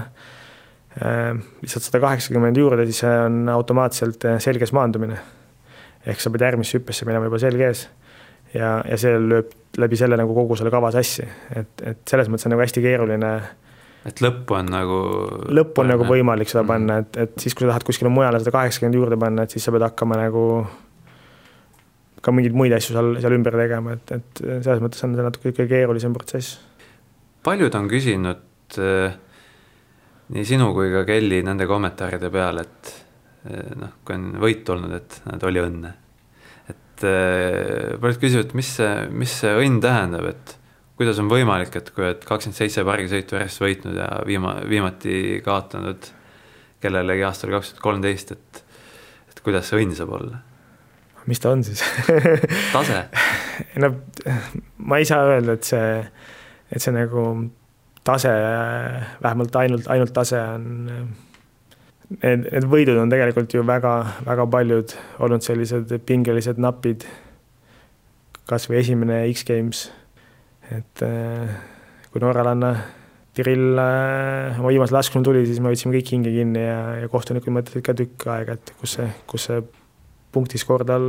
lihtsalt sada kaheksakümmend juurde, siis see on automaatselt selges maandumine. ehk sa pead järgmisse hüppesse minema juba selge ees ja, ja see lööb läbi selle nagu kogu selle kava sassi, et, et selles mõttes on nagu hästi keeruline. et lõppu on nagu. lõppu on nagu võimalik seda mm. panna, et, et siis, kui sa tahad kuskile mujale seda kaheksakümmend juurde panna, et siis sa pead hakkama nagu ka mingeid muid asju seal, seal ümber tegema, et, et selles mõttes on see natuke ikka keerulisem protsess. paljud on küsinud eh, nii sinu kui ka Kelly nende kommentaaride peale, et eh, noh, kui on võit olnud, et näed, oli õnne äh, paljud küsivad, mis see, mis see õnn tähendab, et kuidas on võimalik, et kui oled kakskümmend seitse pargisõitu järjest võitnud ja viima-, viimati kaotanud kellelegi aastal kaks tuhat kolmteist, et, et kuidas see õnn saab olla? mis ta on siis tase no ma ei saa öelda, et see, et see nagu tase, vähemalt ainult, ainult tase on. Need, need võidud on tegelikult ju väga, väga paljud olnud sellised pingelised, napid. kasvõi esimene X-Games, et kui norralanna Kirill äh, oma viimase laskuna tuli, siis me võtsime kõik hinge kinni ja, ja kohtunikud mõtlesid ka tükk aega, et kus see, kus see punktiskoor tal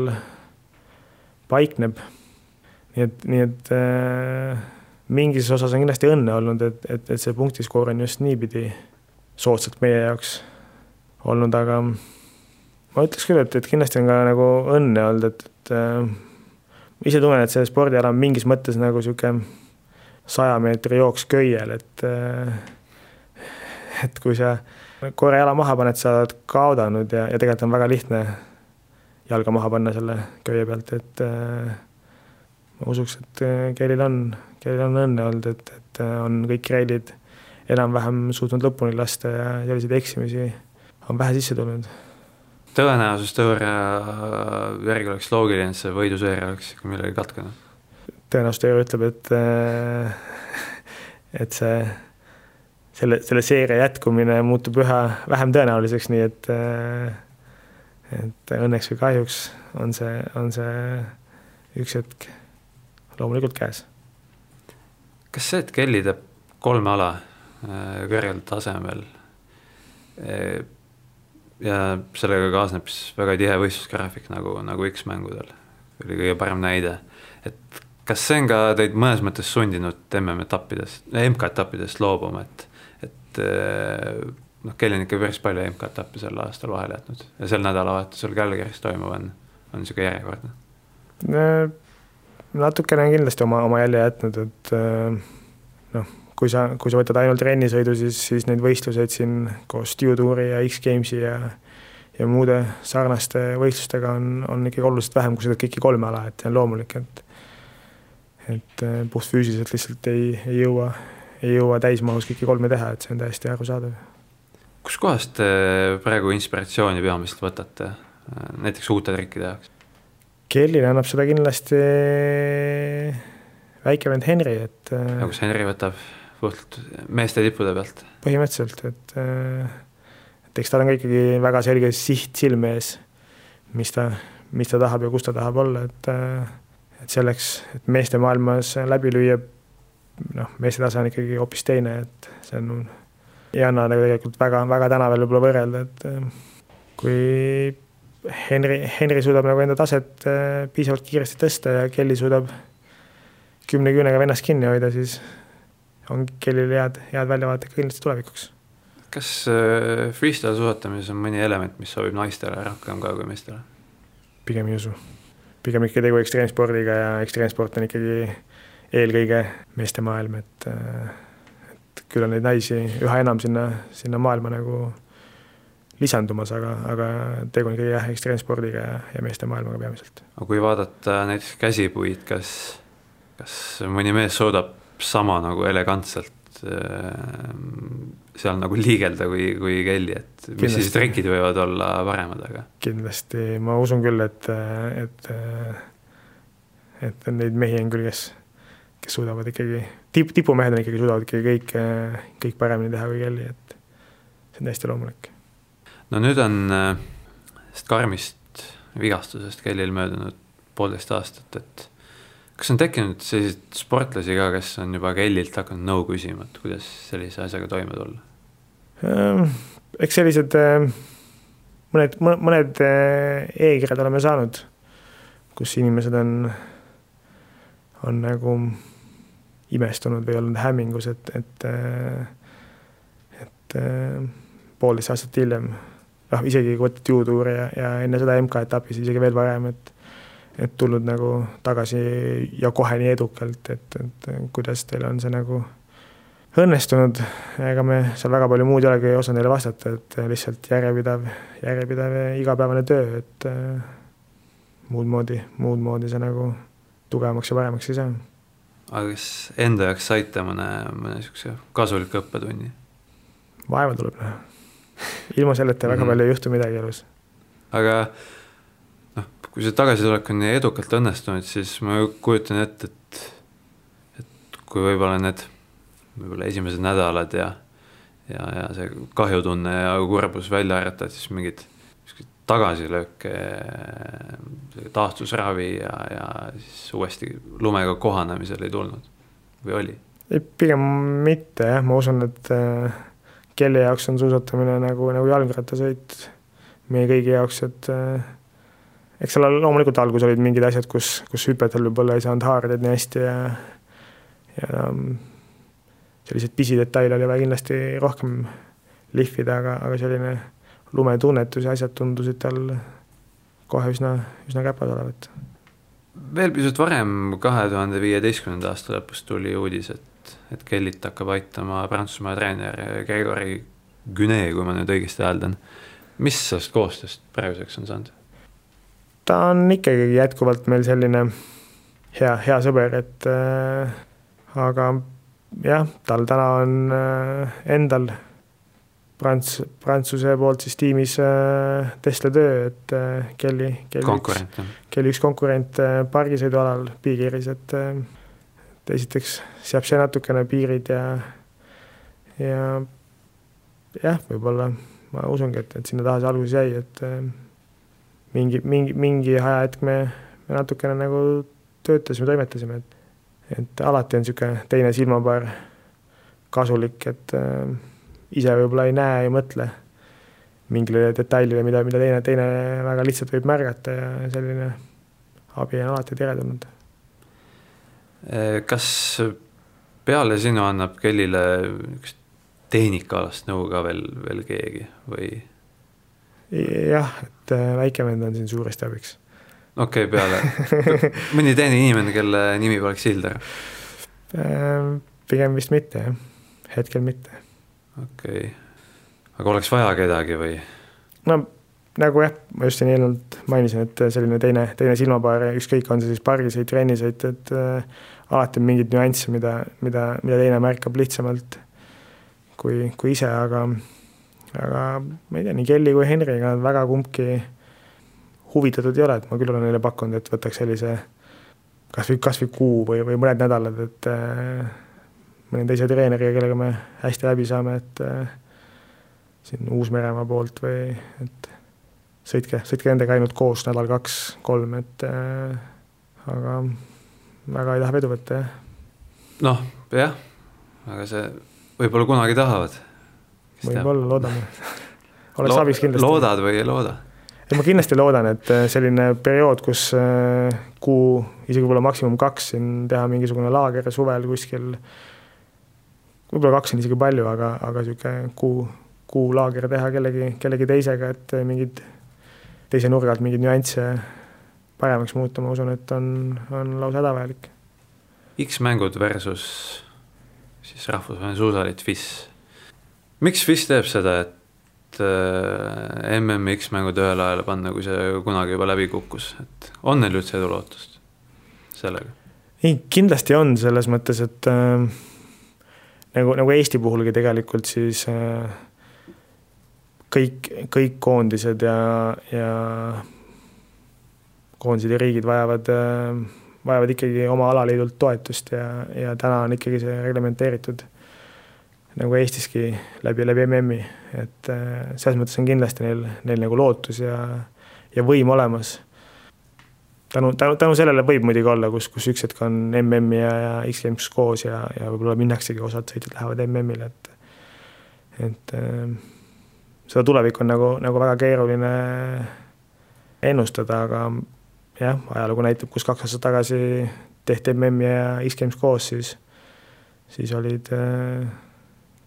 paikneb. nii et, nii et äh, mingis osas on kindlasti õnne olnud, et, et, et see punktiskoor on just niipidi soodsalt meie jaoks olnud, aga ma ütleks küll, et, et kindlasti on ka nagu õnne olnud, et, et äh, ise tunnen, et see spordiala on mingis mõttes nagu niisugune saja meetri jooks köiel, et et kui sa korra jala maha paned, sa oled kaotanud ja, ja tegelikult on väga lihtne jalga maha panna selle köie pealt, et äh, ma usuks, et Keilil on, Keilil on õnne olnud, et, et on kõik reilid enam-vähem suutnud lõpuni lasta ja selliseid eksimisi on vähe sisse tulnud. tõenäosustõure järgi oleks loogiline, et see võiduseeria oleks ikka millegagi katkenud tõenäoliselt Eero ütleb, et äh, et see, selle, selle seeria jätkumine muutub üha vähem tõenäoliseks, nii et äh, et õnneks või kahjuks on see, on see üks hetk loomulikult käes. kas see, et Kelly teeb kolme ala äh, kõrgel tasemel ja sellega kaasneb siis väga tihe võistlusgraafik nagu, nagu X-mängudel, oli kõige parem näide, et kas see on ka teid mõnes mõttes sundinud MM-etappidest, MK-etappidest loobuma, et, et eh, noh, Kelly on ikka päris palju MK-etappe sel aastal vahele jätnud. Ja sel nädalavahetusel Calgary's toimuv on, on niisugune järjekordne? natukene on kindlasti oma, oma jälje jätnud, et eh, noh, kui sa, kui sa võtad ainult rennisõidu, siis, siis neid võistluseid siin koos Stu Touri ja X-Gamesi ja ja muude sarnaste võistlustega on, on ikkagi oluliselt vähem, kui teed kõiki kolme ala, et see on loomulik, et et äh, puhtfüüsiliselt lihtsalt ei, ei jõua, ei jõua täismahus kõiki kolme teha, et see on täiesti arusaadav. kuskohast te praegu inspiratsiooni peamiselt võtate, näiteks uute trikkide jaoks? Kellile annab seda kindlasti väike vend Henri, et. Äh, no kus Henri võtab puhtalt meeste tippude pealt? põhimõtteliselt, et, äh, et eks tal on ka ikkagi väga selge siht silme ees, mis ta, mis ta tahab ja kus ta tahab olla, et et selleks, et meeste maailmas läbi lüüa, noh, meeste tase on ikkagi hoopis teine, et see on, ei anna nagu tegelikult väga, väga tänaval võib-olla võrrelda, et äh, kui Henri, Henri suudab nagu enda taset äh, piisavalt kiiresti tõsta ja Kelly suudab kümne küünega vennast kinni hoida, siis on Kellil head, head väljavaated kindlasti tulevikuks. kas äh, freestyle suusatamises on mõni element, mis sobib naistele rohkem ka kui meestele? pigem ei usu pigem ikka tegu ekstreemspordiga ja ekstreemsport on ikkagi eelkõige meeste maailm, et et küll on neid naisi üha enam sinna, sinna maailma nagu lisandumas, aga, aga tegu on ikkagi jah, ekstreemspordiga ja, ja meeste maailmaga peamiselt. aga kui vaadata näiteks käsipuid, kas, kas mõni mees suudab sama nagu elegantselt äh, seal nagu liigelda kui, kui Kelly, et mis kindlasti. siis trikid võivad olla paremad, aga. kindlasti, ma usun küll, et, et, et neid mehi on küll, kes, kes suudavad ikkagi, tipp, tipumehed on ikkagi, suudavad ikkagi kõik, kõik paremini teha kui Kelly, et see on täiesti loomulik. no nüüd on sellest karmist vigastusest Kellil möödunud poolteist aastat, et kas on tekkinud selliseid sportlasi ka, kes on juba Kellilt hakanud nõu küsima, et kuidas sellise asjaga toime tulla? Ehm, eks sellised ehm, mõned, mõned ehm, e-kirjad oleme saanud, kus inimesed on, on nagu imestunud või olnud hämmingus, et, et, et poolteist aastat hiljem, noh, isegi kui võtta juutuuri ja, ja enne seda MK-etappi, siis isegi veel varem, et et tulnud nagu tagasi ja kohe nii edukalt, et, et kuidas teil on see nagu õnnestunud, ega me seal väga palju muud ei olegi osanud neile vastata, et lihtsalt järjepidev, järjepidev igapäevane töö, et äh, muud moodi, muud moodi see nagu tugevamaks ja paremaks ei saa. aga kas enda jaoks saite mõne, mõne niisuguse kasuliku õppetunni? vaeva tuleb näha. ilma selleta väga mhm. palju ei juhtu midagi elus. aga kui see tagasitulek on nii edukalt õnnestunud, siis ma kujutan ette, et, et kui võib-olla need, võib-olla esimesed nädalad ja, ja, ja see kahjutunne ja kurbus välja et siis mingid tagasilööke, taastusravi ja, ja siis uuesti lumega kohanemisel ei tulnud või oli? pigem mitte jah, ma usun, et äh, kelle jaoks on suusatamine nagu, nagu jalgrattasõit meie kõigi jaoks, et äh, eks seal loomulikult alguses olid mingid asjad, kus, kus hüpetel võib-olla ei saanud haaradeid nii hästi ja ja um, selliseid pisidetaile oli vaja kindlasti rohkem lihvida, aga, aga selline lumetunnetus ja asjad tundusid tal kohe üsna, üsna käpad olevat. veel pisut varem, kahe tuhande viieteistkümnenda aasta lõpus tuli uudis, et, et Kellit hakkab aitama Prantsusmaa treener Gregory Güne, kui ma nüüd õigesti hääldan. mis sellest koostööst praeguseks on saanud? Ta on ikkagi jätkuvalt meil selline hea, hea sõber, et äh, aga jah, tal täna on äh, endal Prants-, Prantsuse poolt siis tiimis äh, Tesla töö, et äh, Kelly, Kelly üks, Kelly üks konkurent äh, pargisõidualal Piikiris, et äh, et esiteks seab see natukene piirid ja ja jah, võib-olla ma usungi, et, et sinna taha see alguses jäi, et äh, mingi, mingi, mingi ajahetk me, me natukene nagu töötasime, toimetasime, et et alati on niisugune teine silmapaar kasulik, et äh, ise võib-olla ei näe, ei mõtle mingile detailile, mida, mida teine, teine väga lihtsalt võib märgata ja selline abi on alati teretulnud. kas peale sinu annab Kellile niisugust tehnikaalast nõu ka veel, veel keegi või? jah, et äh, väike vend on siin suuresti abiks. okei okay,, peale, mõni teine inimene, kelle nimi poleks Hilder? Äh, pigem vist mitte jah, hetkel mitte okei okay., aga oleks vaja kedagi või? no nagu jah, ma just siin eelnevalt mainisin, et selline teine, teine silmapaar, ükskõik, on see siis pargisõit, trennisõit, et äh, alati on mingeid nüansse, mida, mida, mida teine märkab lihtsamalt kui, kui ise, aga aga ma ei tea, nii Kelly kui Henriga nad väga kumbki huvitatud ei ole, et ma küll olen neile pakkunud, et võtaks sellise kas või, kas või kuu või, või mõned nädalad, et äh, mõne teise treeneriga, kellega me hästi läbi saame, et äh, siin Uus-Meremaa poolt või et sõitke, sõitke nendega ainult koos nädal, kaks, kolm, et äh, aga väga ei taha vedu võtta, jah. noh, jah, aga see võib-olla kunagi tahavad. Võib-olla, loodame oleks Lo abiks kindlasti. loodad või ei looda? ei, ma kindlasti loodan, et äh, selline periood, kus äh, kuu, isegi võib-olla maksimum kaks siin teha mingisugune laager suvel kuskil võib-olla kaks on isegi palju, aga, aga niisugune kuu, kuulaager teha kellegi, kellegi teisega, et mingeid teise nurga alt mingeid nüansse paremaks muuta, ma usun, et on, on lausa hädavajalik. X-mängud versus siis rahvusvaheline suusaliit FIS. Miks FIS teeb seda, et äh, MM-i X-mängud ühele ajale panna, kui see kunagi juba läbi kukkus, et on neil üldse edulootust sellega? ei, kindlasti on, selles mõttes, et äh, nagu, nagu Eesti puhulgi tegelikult siis äh, kõik, kõik koondised ja, ja koondised ja riigid vajavad, äh, vajavad ikkagi oma alaliidult toetust ja, ja täna on ikkagi see reglementeeritud nagu Eestiski läbi, läbi MM-i, et äh, selles mõttes on kindlasti neil, neil nagu lootus ja, ja võim olemas. Tänu, tänu, tänu sellele võib muidugi olla, kus, kus üks hetk on MM-i ja, ja X-Games koos ja, ja võib-olla minnaksegi, osad sõitjad lähevad MM-ile, et et äh, seda tulevikku on nagu, nagu väga keeruline ennustada, aga jah, ajalugu näitab, kus kaks aastat tagasi tehti MM-i ja X-Games koos, siis siis olid äh,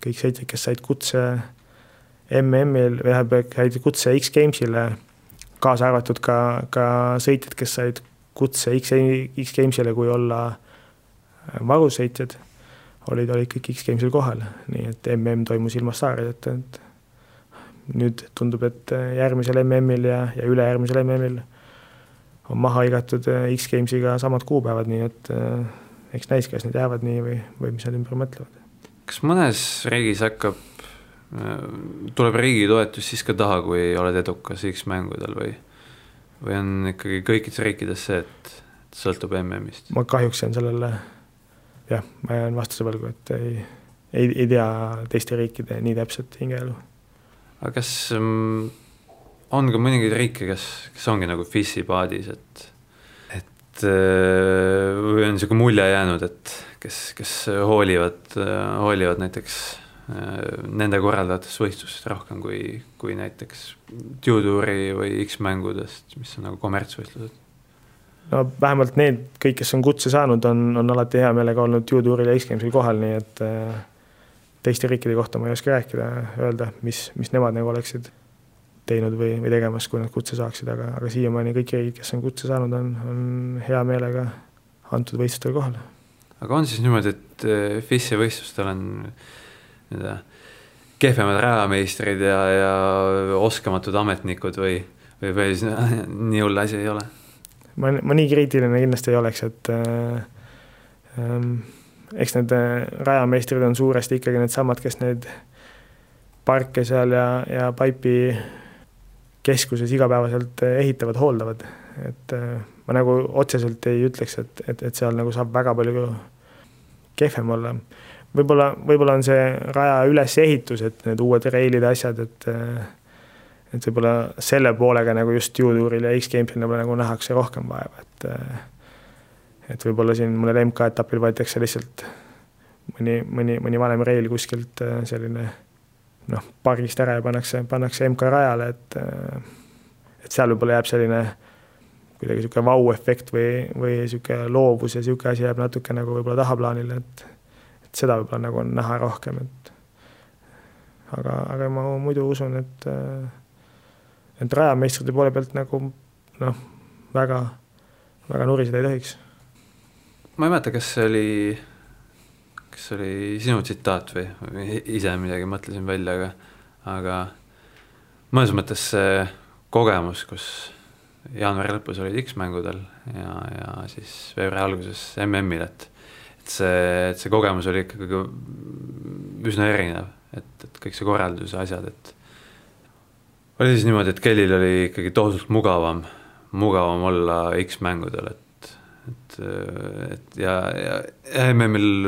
kõik sõitjad, kes said kutse MM-il või tähendab, said kutse X-Gamesile kaasa arvatud ka, ka sõitjad, kes said kutse X, X-Gamesile, kui olla äh, varusõitjad, olid, olid kõik X-Gamesil kohal, nii et mm toimus ilma staarideta, et nüüd tundub, et äh, järgmisel MM-il ja, ja ülejärgmisel MM-il on maha hõigatud äh, X-Gamesiga samad kuupäevad, nii et eks näis, kas need jäävad nii või, või mis nad ümber mõtlevad. Kas mõnes riigis hakkab tuleb riigi toetus siis ka taha, kui oled edukas X-mängudel või, või on ikkagi kõikides riikides see, et sõltub MM-ist? ma kahjuks jään sellele, jah, ma jään vastuse võlgu, et ei, ei, ei tea teiste riikide nii täpset hingeelu. aga kas um, on ka mõningaid riike, kes, kes ongi nagu FIS-i paadis, et, et või on niisugune mulje jäänud, et kes, kes hoolivad, hoolivad näiteks äh, nende korraldavatest võistlustest rohkem kui, kui näiteks Dutuuri või X-mängudest, mis on nagu kommertsvõistlused? no vähemalt need kõik, kes on kutse saanud, on, on alati hea meelega olnud Dutuuril ja X-Games'il kohal, nii et äh, teiste riikide kohta ma ei oska rääkida, öelda, mis, mis nemad nagu oleksid teinud või, või tegemas, kui nad kutse saaksid, aga, aga siiamaani kõik riigid, kes on kutse saanud, on, on hea meelega antud võistlustel kohal. Aga on siis niimoodi, et eh, FIS-i võistlustel on nii-öelda kehvemad rajameistrid ja, ja oskamatud ametnikud või, või, või siis nii hull asi ei ole? ma, ma nii kriitiline kindlasti ei oleks, et äh, ähm, eks need äh, rajameistrid on suuresti ikkagi needsamad, kes neid parke seal ja, ja Paipi keskuses igapäevaselt eh, ehitavad, hooldavad. et eh, ma nagu otseselt ei ütleks, et, et, et seal nagu saab väga palju kehvem olla. võib-olla, võib-olla on see raja ülesehitus, et need uued reilid, asjad, et et võib-olla selle poolega nagu just Jutuuril ja X-Gamesil nagu, nagu nähakse rohkem vaeva, et et võib-olla siin mõnel MK-etapil võetakse lihtsalt mõni, mõni, mõni vanem reil kuskilt selline noh, pargist ära ja pannakse, pannakse MK rajale, et et seal võib-olla jääb selline kuidagi niisugune vau-efekt või, või niisugune loovus ja niisugune asi jääb natuke nagu võib-olla tahaplaanile, et et seda võib-olla nagu on näha rohkem, et aga, aga ma muidu usun, et et rajameistrite poole pealt nagu noh, väga, väga nuriseda ei tohiks. ma ei mäleta, kas see oli kas see oli sinu tsitaat või, või ise midagi mõtlesin välja, aga, aga mõnes mõttes see kogemus, kus jaanuari lõpus olid X-mängudel ja, ja siis veebruari alguses MM-il, et et see, et see kogemus oli ikkagi üsna erinev, et, et kõik see korraldus ja asjad, et oli siis niimoodi, et Kellil oli ikkagi tohutult mugavam, mugavam olla X-mängudel, et et, et ja, ja, ja MM-il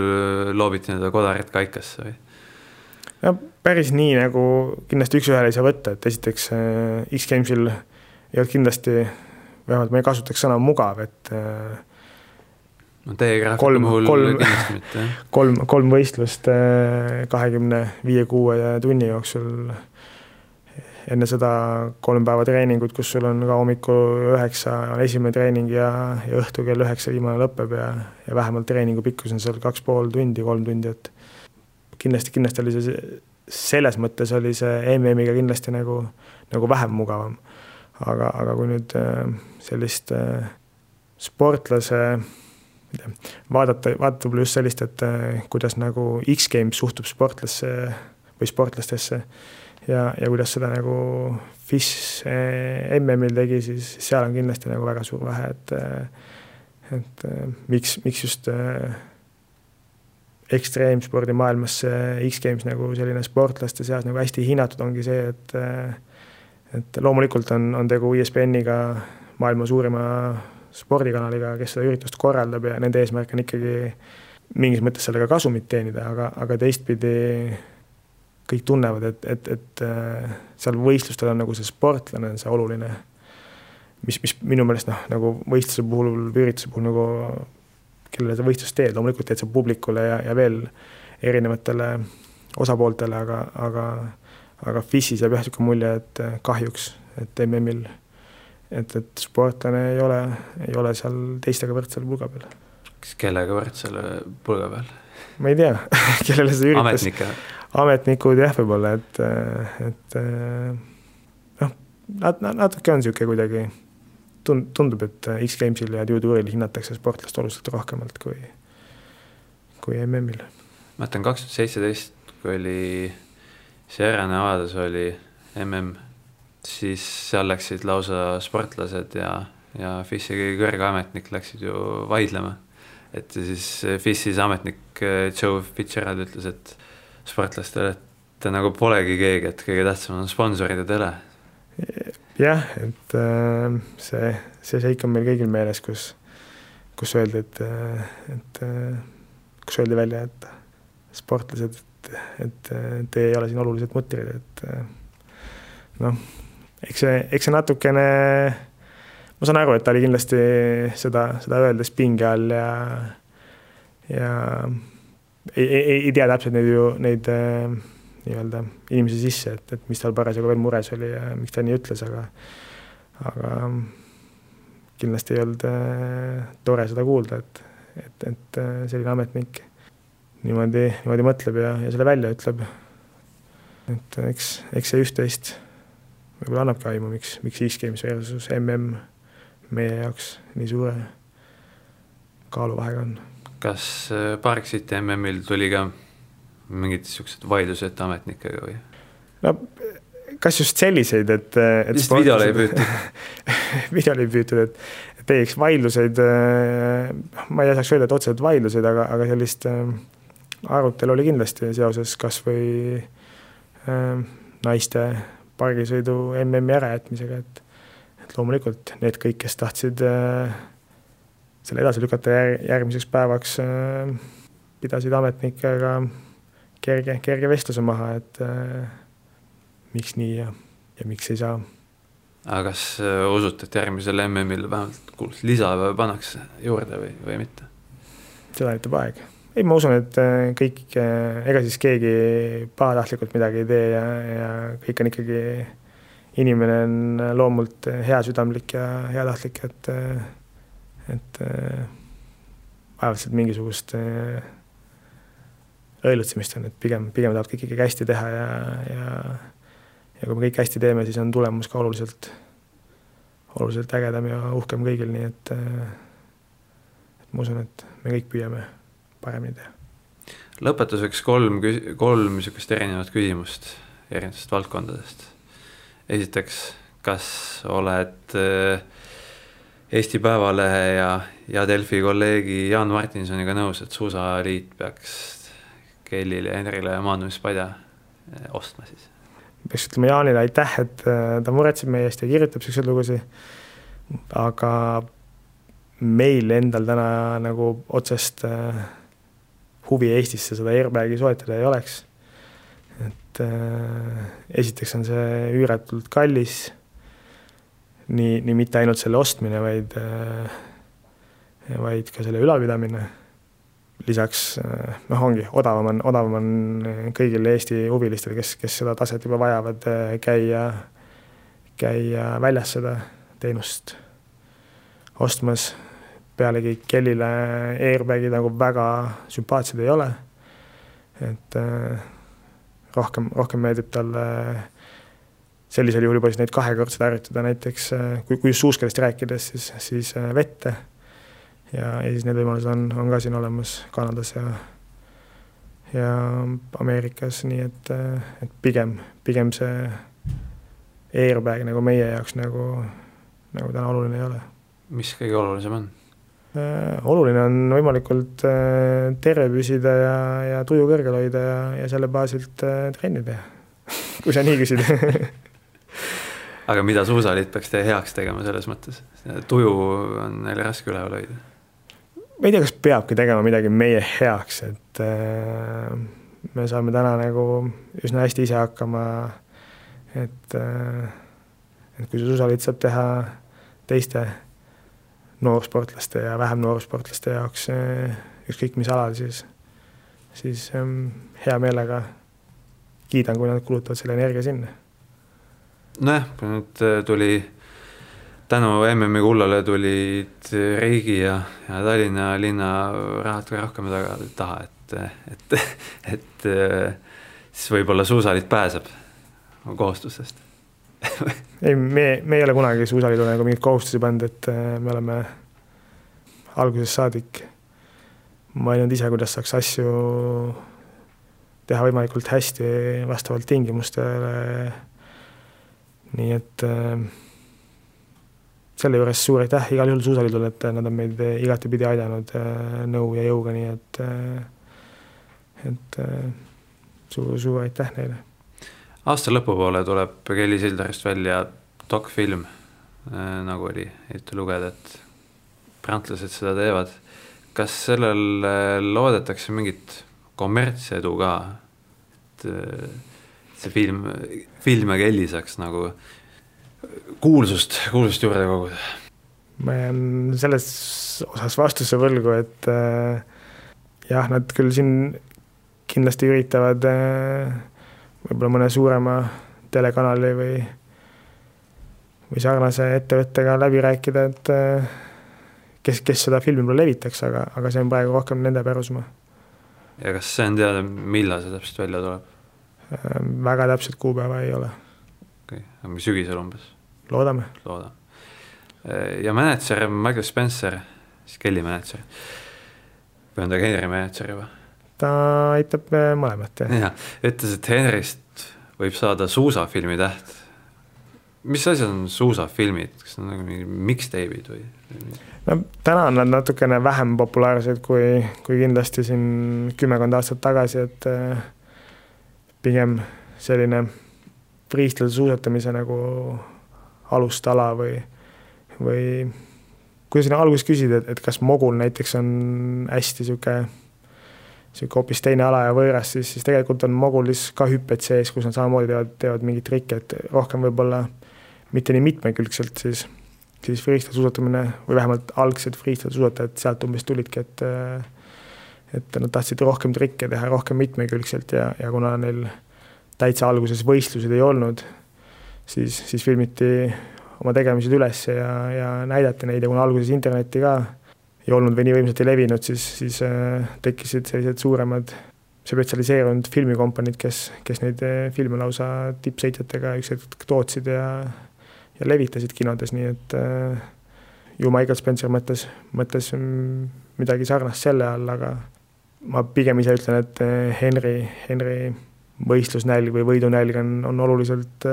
loobiti nii-öelda kodarit kaikasse või? no päris nii nagu kindlasti üks-ühele ei saa võtta, et esiteks äh, X-Gamesil ei olnud kindlasti, vähemalt ma ei kasutaks sõna mugav, et äh, no teie graafiku puhul kindlasti mitte, kolm, kolm võistlust äh, kahekümne viie, kuue tunni jooksul enne seda kolm päeva treeningut, kus sul on ka hommikul üheksa on esimene treening ja, ja õhtul kell üheksa viimane lõpeb ja, ja vähemalt treeningu pikkus on seal kaks pool tundi, kolm tundi, et kindlasti, kindlasti oli see, selles mõttes oli see MM-iga kindlasti nagu, nagu vähem mugavam. Aga, aga kui nüüd äh, sellist äh, sportlase vaadata, vaadata võib-olla just sellist, et äh, kuidas nagu X-Games suhtub sportlasse või sportlastesse ja, ja kuidas seda nagu FIS MM-il tegi, siis seal on kindlasti nagu väga suur vahe, et et miks, miks just ekstreemspordi maailmas see X-Games nagu selline sportlaste seas nagu hästi hinnatud ongi see, et et loomulikult on, on tegu ESPN-iga, maailma suurima spordikanaliga, kes seda üritust korraldab ja nende eesmärk on ikkagi mingis mõttes sellega kasumit teenida, aga, aga teistpidi kõik tunnevad, et, et, et äh, seal võistlustel on nagu see sportlane on see oluline. mis, mis minu meelest noh, nagu võistluse puhul või ürituse puhul nagu, kellele sa võistlust teed, loomulikult teed sa publikule ja, ja veel erinevatele osapooltele, aga, aga, aga FIS-is jääb jah niisugune mulje, et äh, kahjuks, et MM-il, et, et sportlane ei ole, ei ole seal teistega võrdsel pulga peal. kas kellega võrdsel pulga peal? ma ei tea kellele see üritas. ametnikega ametnikud jah, võib-olla, et, et noh, nat-, natuke on niisugune kuidagi, tund-, tundub, et X-Gamesil ja Duoduuril hinnatakse sportlast oluliselt rohkemalt kui, kui MM-il. ma mäletan kaks tuhat seitseteist, kui oli Sierra Nevadas oli MM, siis seal läksid lausa sportlased ja, ja FIS-i kõige kõrge ametnik läksid ju vaidlema. et siis FIS-is ametnik Joe Fitzgerald ütles, et sportlastele, et nagu polegi keegi, et kõige tähtsam on sponsorid ja tele. jah, et äh, see, see seik on meil kõigil meeles, kus, kus öeldi, et, et kus öeldi välja, et sportlased, et, et te ei ole siin olulised mutrid, et noh, eks see, eks see natukene, ma saan aru, et ta oli kindlasti seda, seda öeldes pinge all ja, ja ei, ei, ei tea täpselt neid ju, neid nii-öelda inimese sisse, et, et mis tal parasjagu veel mures oli ja miks ta nii ütles, aga aga kindlasti ei olnud äh, tore seda kuulda, et, et, et äh, selline ametnik niimoodi, niimoodi mõtleb ja, ja selle välja ütleb. et eks, eks see üht-teist võib-olla annabki aimu, miks, miks X-Games versus mm meie jaoks nii suure kaaluvahega on. kas äh, Parksiti MM-il tuli ka mingid niisugused vaidlused ametnikega või? no kas just selliseid, et, et vist videole ei püütud videole ei püütud, et, et teieks vaidluseid, äh, ma ei saaks öelda, et otseselt vaidluseid, aga, aga sellist äh, arutelu oli kindlasti seoses kas või äh, naiste pargisõidu MM-i ärajätmisega, et et loomulikult need kõik, kes tahtsid äh, selle edasi lükata jär, järgmiseks päevaks äh,, pidasid ametnikega kerge, kerge vestluse maha, et äh, miks nii ja, ja miks ei saa. aga kas äh, usute, et järgmisel MM-il vähemalt kuulus lisapäev pannakse juurde või, või mitte? seda näitab aeg. Ei, ma usun, et äh, kõik, äh, ega siis keegi pahatahtlikult midagi ei tee ja, ja kõik on ikkagi, inimene on loomult heasüdamlik ja heatahtlik, et, et vaevalt sealt mingisugust õilutsemist on, et pigem, pigem tahavad kõik ikkagi hästi teha ja, ja ja kui me kõik hästi teeme, siis on tulemus ka oluliselt, oluliselt ägedam ja uhkem kõigil, nii et et ma usun, et me kõik püüame paremini teha. lõpetuseks kolm, kolm niisugust erinevat küsimust erinevatest valdkondadest. esiteks, kas oled äh, Eesti Päevalehe ja, ja Delfi kolleegi Jaan Martinsoniga nõus, et Suusaliit peaks Kellile ja Henrile maandumispadja äh, ostma siis? peaks ütlema Jaanile aitäh, et äh, ta muretseb meie eest ja kirjutab siukseid lugusid. aga meil endal täna nagu otsest äh, huvi Eestisse seda airbag'i soetada ei oleks. et äh, esiteks on see üüratult kallis. nii, nii mitte ainult selle ostmine, vaid, vaid ka selle ülalpidamine lisaks eh, noh, ongi odavam on, odavam on kõigil Eesti huvilistel, kes, kes seda taset juba vajavad, eh, käia, käia väljas seda teenust ostmas. Pealegi Kellile airbag'id nagu väga sümpaatsed ei ole. et eh, rohkem, rohkem meeldib talle sellisel juhul juba siis neid kahekordselt harjutada näiteks, kui, kui just suuskalist rääkides, siis, siis vette ja, ja siis need võimalused on, on ka siin olemas Kanadas ja ja Ameerikas, nii et, et pigem, pigem see airbag nagu meie jaoks nagu, nagu täna oluline ei ole. mis kõige olulisem on? Äh, oluline on võimalikult äh, terve püsida ja, ja tuju kõrgel hoida ja, ja selle baasilt äh, trenni teha kui sa nii küsid aga mida Suusaliit peaks teie heaks tegema selles mõttes? tuju on neil raske üleval hoida ma ei tea, kas peabki tegema midagi meie heaks, et äh, me saame täna nagu üsna hästi ise hakkama. et äh,, et kui see susaliit saab teha teiste noorsportlaste ja vähem noorsportlaste jaoks äh, ükskõik mis alal, siis, siis ähm, hea meelega kiidan, kui nad kulutavad selle energia sinna. nojah, nüüd äh, tuli tänu MM-i kullale tulid riigi ja, ja Tallinna linna rahad ka rohkem taga, taha, et, et, et siis võib-olla suusaliit pääseb kohustustest ei, me, me ei ole kunagi suusaliidule nagu mingeid kohustusi pannud, et äh, me oleme algusest saadik mõelnud ise, kuidas saaks asju teha võimalikult hästi vastavalt tingimustele. nii et äh, selle juures suur aitäh igal juhul Suusaliidule, et nad on meid igatepidi aidanud äh, nõu ja jõuga, nii et, äh, et suur-suur äh, aitäh neile. Aasta lõpupoole tuleb Kelly Sildarist välja dokfilm, nagu oli ette lugeda, et prantlased seda teevad. kas sellel loodetakse mingit kommertsedu ka? et see film, film ja Kelly saaks nagu kuulsust, kuulsust juurde koguda? ma jään selles osas vastuse võlgu, et äh, jah, nad küll siin kindlasti üritavad äh, võib-olla mõne suurema telekanali või, või sarnase ettevõttega läbi rääkida, et äh, kes, kes seda filmi võib-olla levitaks, aga, aga see on praegu rohkem nende pärusmaa. ja kas see on teada, millal see täpselt välja tuleb? Äh, väga täpset kuupäeva ei ole. okei okay., aga sügisel umbes? loodame. loodame. ja mänedžer Michael Spencer, siis Kelly mänedžer. või on ta Henry mänedžer juba? Ta aitab äh, mõlemat, jah. jah, ütles, et Henryst võib saada suusafilmi täht. mis asjad on suusafilmid, kas need on nagu mingid mixtape'id või? no täna on nad natukene vähem populaarsed kui, kui kindlasti siin kümmekond aastat tagasi, et äh, pigem selline freestyle suusatamise nagu alustala või, või kui sa alguses küsid, et, et kas mogul näiteks on hästi niisugune, niisugune hoopis teine ala ja võõras, siis, siis tegelikult on mogulis ka hüpped sees, kus nad samamoodi teevad, teevad mingeid trikke, et rohkem võib-olla mitte nii mitmekülgselt siis, siis freestyle suusatamine või vähemalt algsed freestyle suusatajad sealt umbes tulidki, et et nad tahtsid rohkem trikke teha, rohkem mitmekülgselt ja, ja kuna neil täitsa alguses võistlused ei olnud, siis, siis filmiti oma tegemised üles ja, ja näidati neid ja kuna alguses internetti ka ei olnud või nii võimsalt ei levinud, siis, siis äh, tekkisid sellised suuremad spetsialiseerunud filmikompaniid, kes, kes neid äh, filme lausa tippsõitjatega üks hetk tootsid ja, ja levitasid kinodes, nii et äh, ju Michael Spencer mõtles, mõtles midagi sarnast selle all, aga ma pigem ise ütlen, et Henry, Henry võistlusnälg või võidunälg on, on oluliselt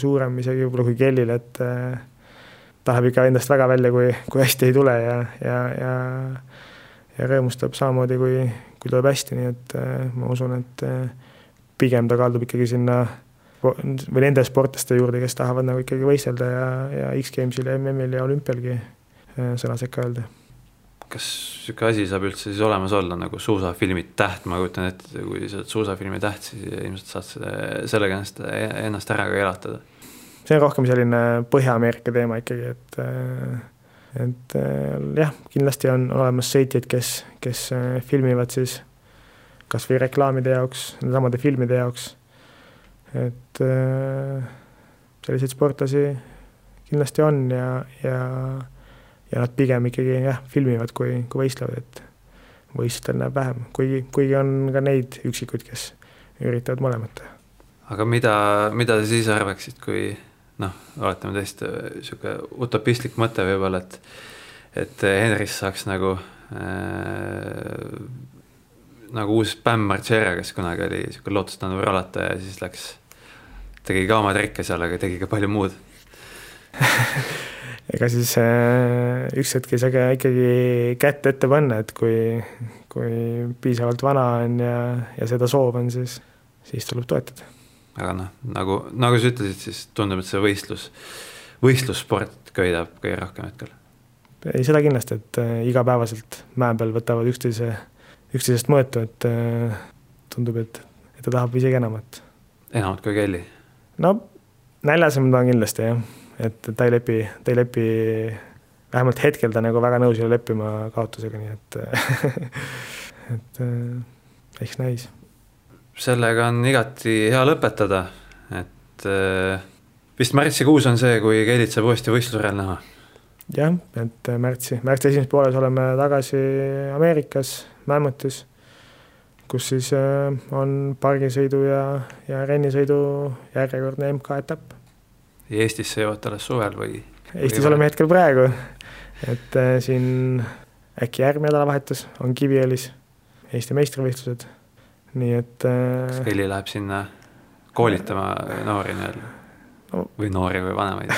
suurem isegi võib-olla kui Kellil, et ta läheb ikka endast väga välja, kui, kui hästi ei tule ja, ja, ja ja rõõmustab samamoodi, kui, kui tuleb hästi, nii et äh, ma usun, et äh, pigem ta kaldub ikkagi sinna või nende sportlaste juurde, kes tahavad nagu ikkagi võistelda ja, ja X-Gamesil ja MM-il ja olümpialgi äh, sõna sekka öelda kas niisugune asi saab üldse siis olemas olla nagu suusafilmi täht, ma kujutan ette, kui sa oled suusafilmi täht, siis ilmselt saad selle, sellega ennast, ennast ära ka elatada. See on rohkem selline Põhja-Ameerika teema ikkagi, et et jah, kindlasti on olemas sõitjaid, kes, kes filmivad siis kas või reklaamide jaoks, nendesamade filmide jaoks, et selliseid sportlasi kindlasti on ja, ja ja nad pigem ikkagi jah, filmivad, kui, kui võistlevad, et võistlustel näeb vähem, kuigi, kuigi on ka neid üksikuid, kes üritavad mõlemat aga mida, mida sa siis arvaksid, kui noh, oletame tõesti niisugune utopistlik mõte võib-olla, et et Henris saaks nagu äh, nagu uus Bam Margera, kes kunagi oli niisugune lootustandev ralataja ja siis läks, tegi ka oma trikke seal, aga tegi ka palju muud ega siis äh, üks hetk ei saa ka ikkagi kätt ette panna, et kui, kui piisavalt vana on ja, ja seda soov on, siis, siis tuleb toetada. Aga noh, nagu, nagu sa ütlesid, siis tundub, et see võistlus, võistlussport köidab kõige rohkem hetkel. ei, seda kindlasti, et äh, igapäevaselt mäe peal võtavad üksteise, üksteisest mõõtu, et äh, tundub, et, et ta tahab isegi enamat. enamat kui Kelly? no näljasem ta on kindlasti, jah et ta ei lepi, ta ei lepi, vähemalt hetkel ta nagu väga nõus ei ole leppima kaotusega, nii et et äh, eks näis. Sellega on igati hea lõpetada, et äh, vist märtsikuus on see, kui Keelit saab uuesti võistlusel näha. jah, et märtsi, märtsi esimeses pooles oleme tagasi Ameerikas, Mammothis, kus siis äh, on pargisõidu ja, ja rennisõidu järjekordne MK-etapp ja Eestisse jõuate alles suvel või? Eestis või oleme hetkel praegu, et äh, siin äkki järgmine nädalavahetus on Kiviõlis Eesti meistrivõistlused, nii et äh, kas Kelly läheb sinna koolitama noori nii-öelda no. või noori või vanemaid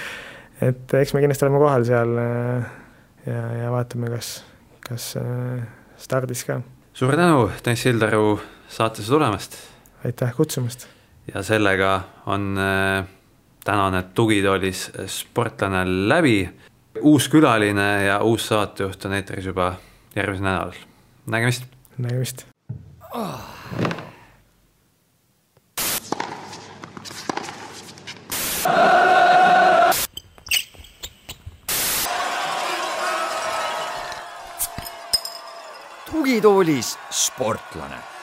et eks me kindlasti oleme kohal seal äh, ja, ja vaatame, kas, kas äh, stardis ka. suur tänu, Tõnis Sildaru saatesse tulemast! aitäh kutsumast! ja sellega on tänane Tugitoolis sportlane läbi. uus külaline ja uus saatejuht on eetris juba järgmisel nädalal. nägemist. nägemist. Tugitoolis sportlane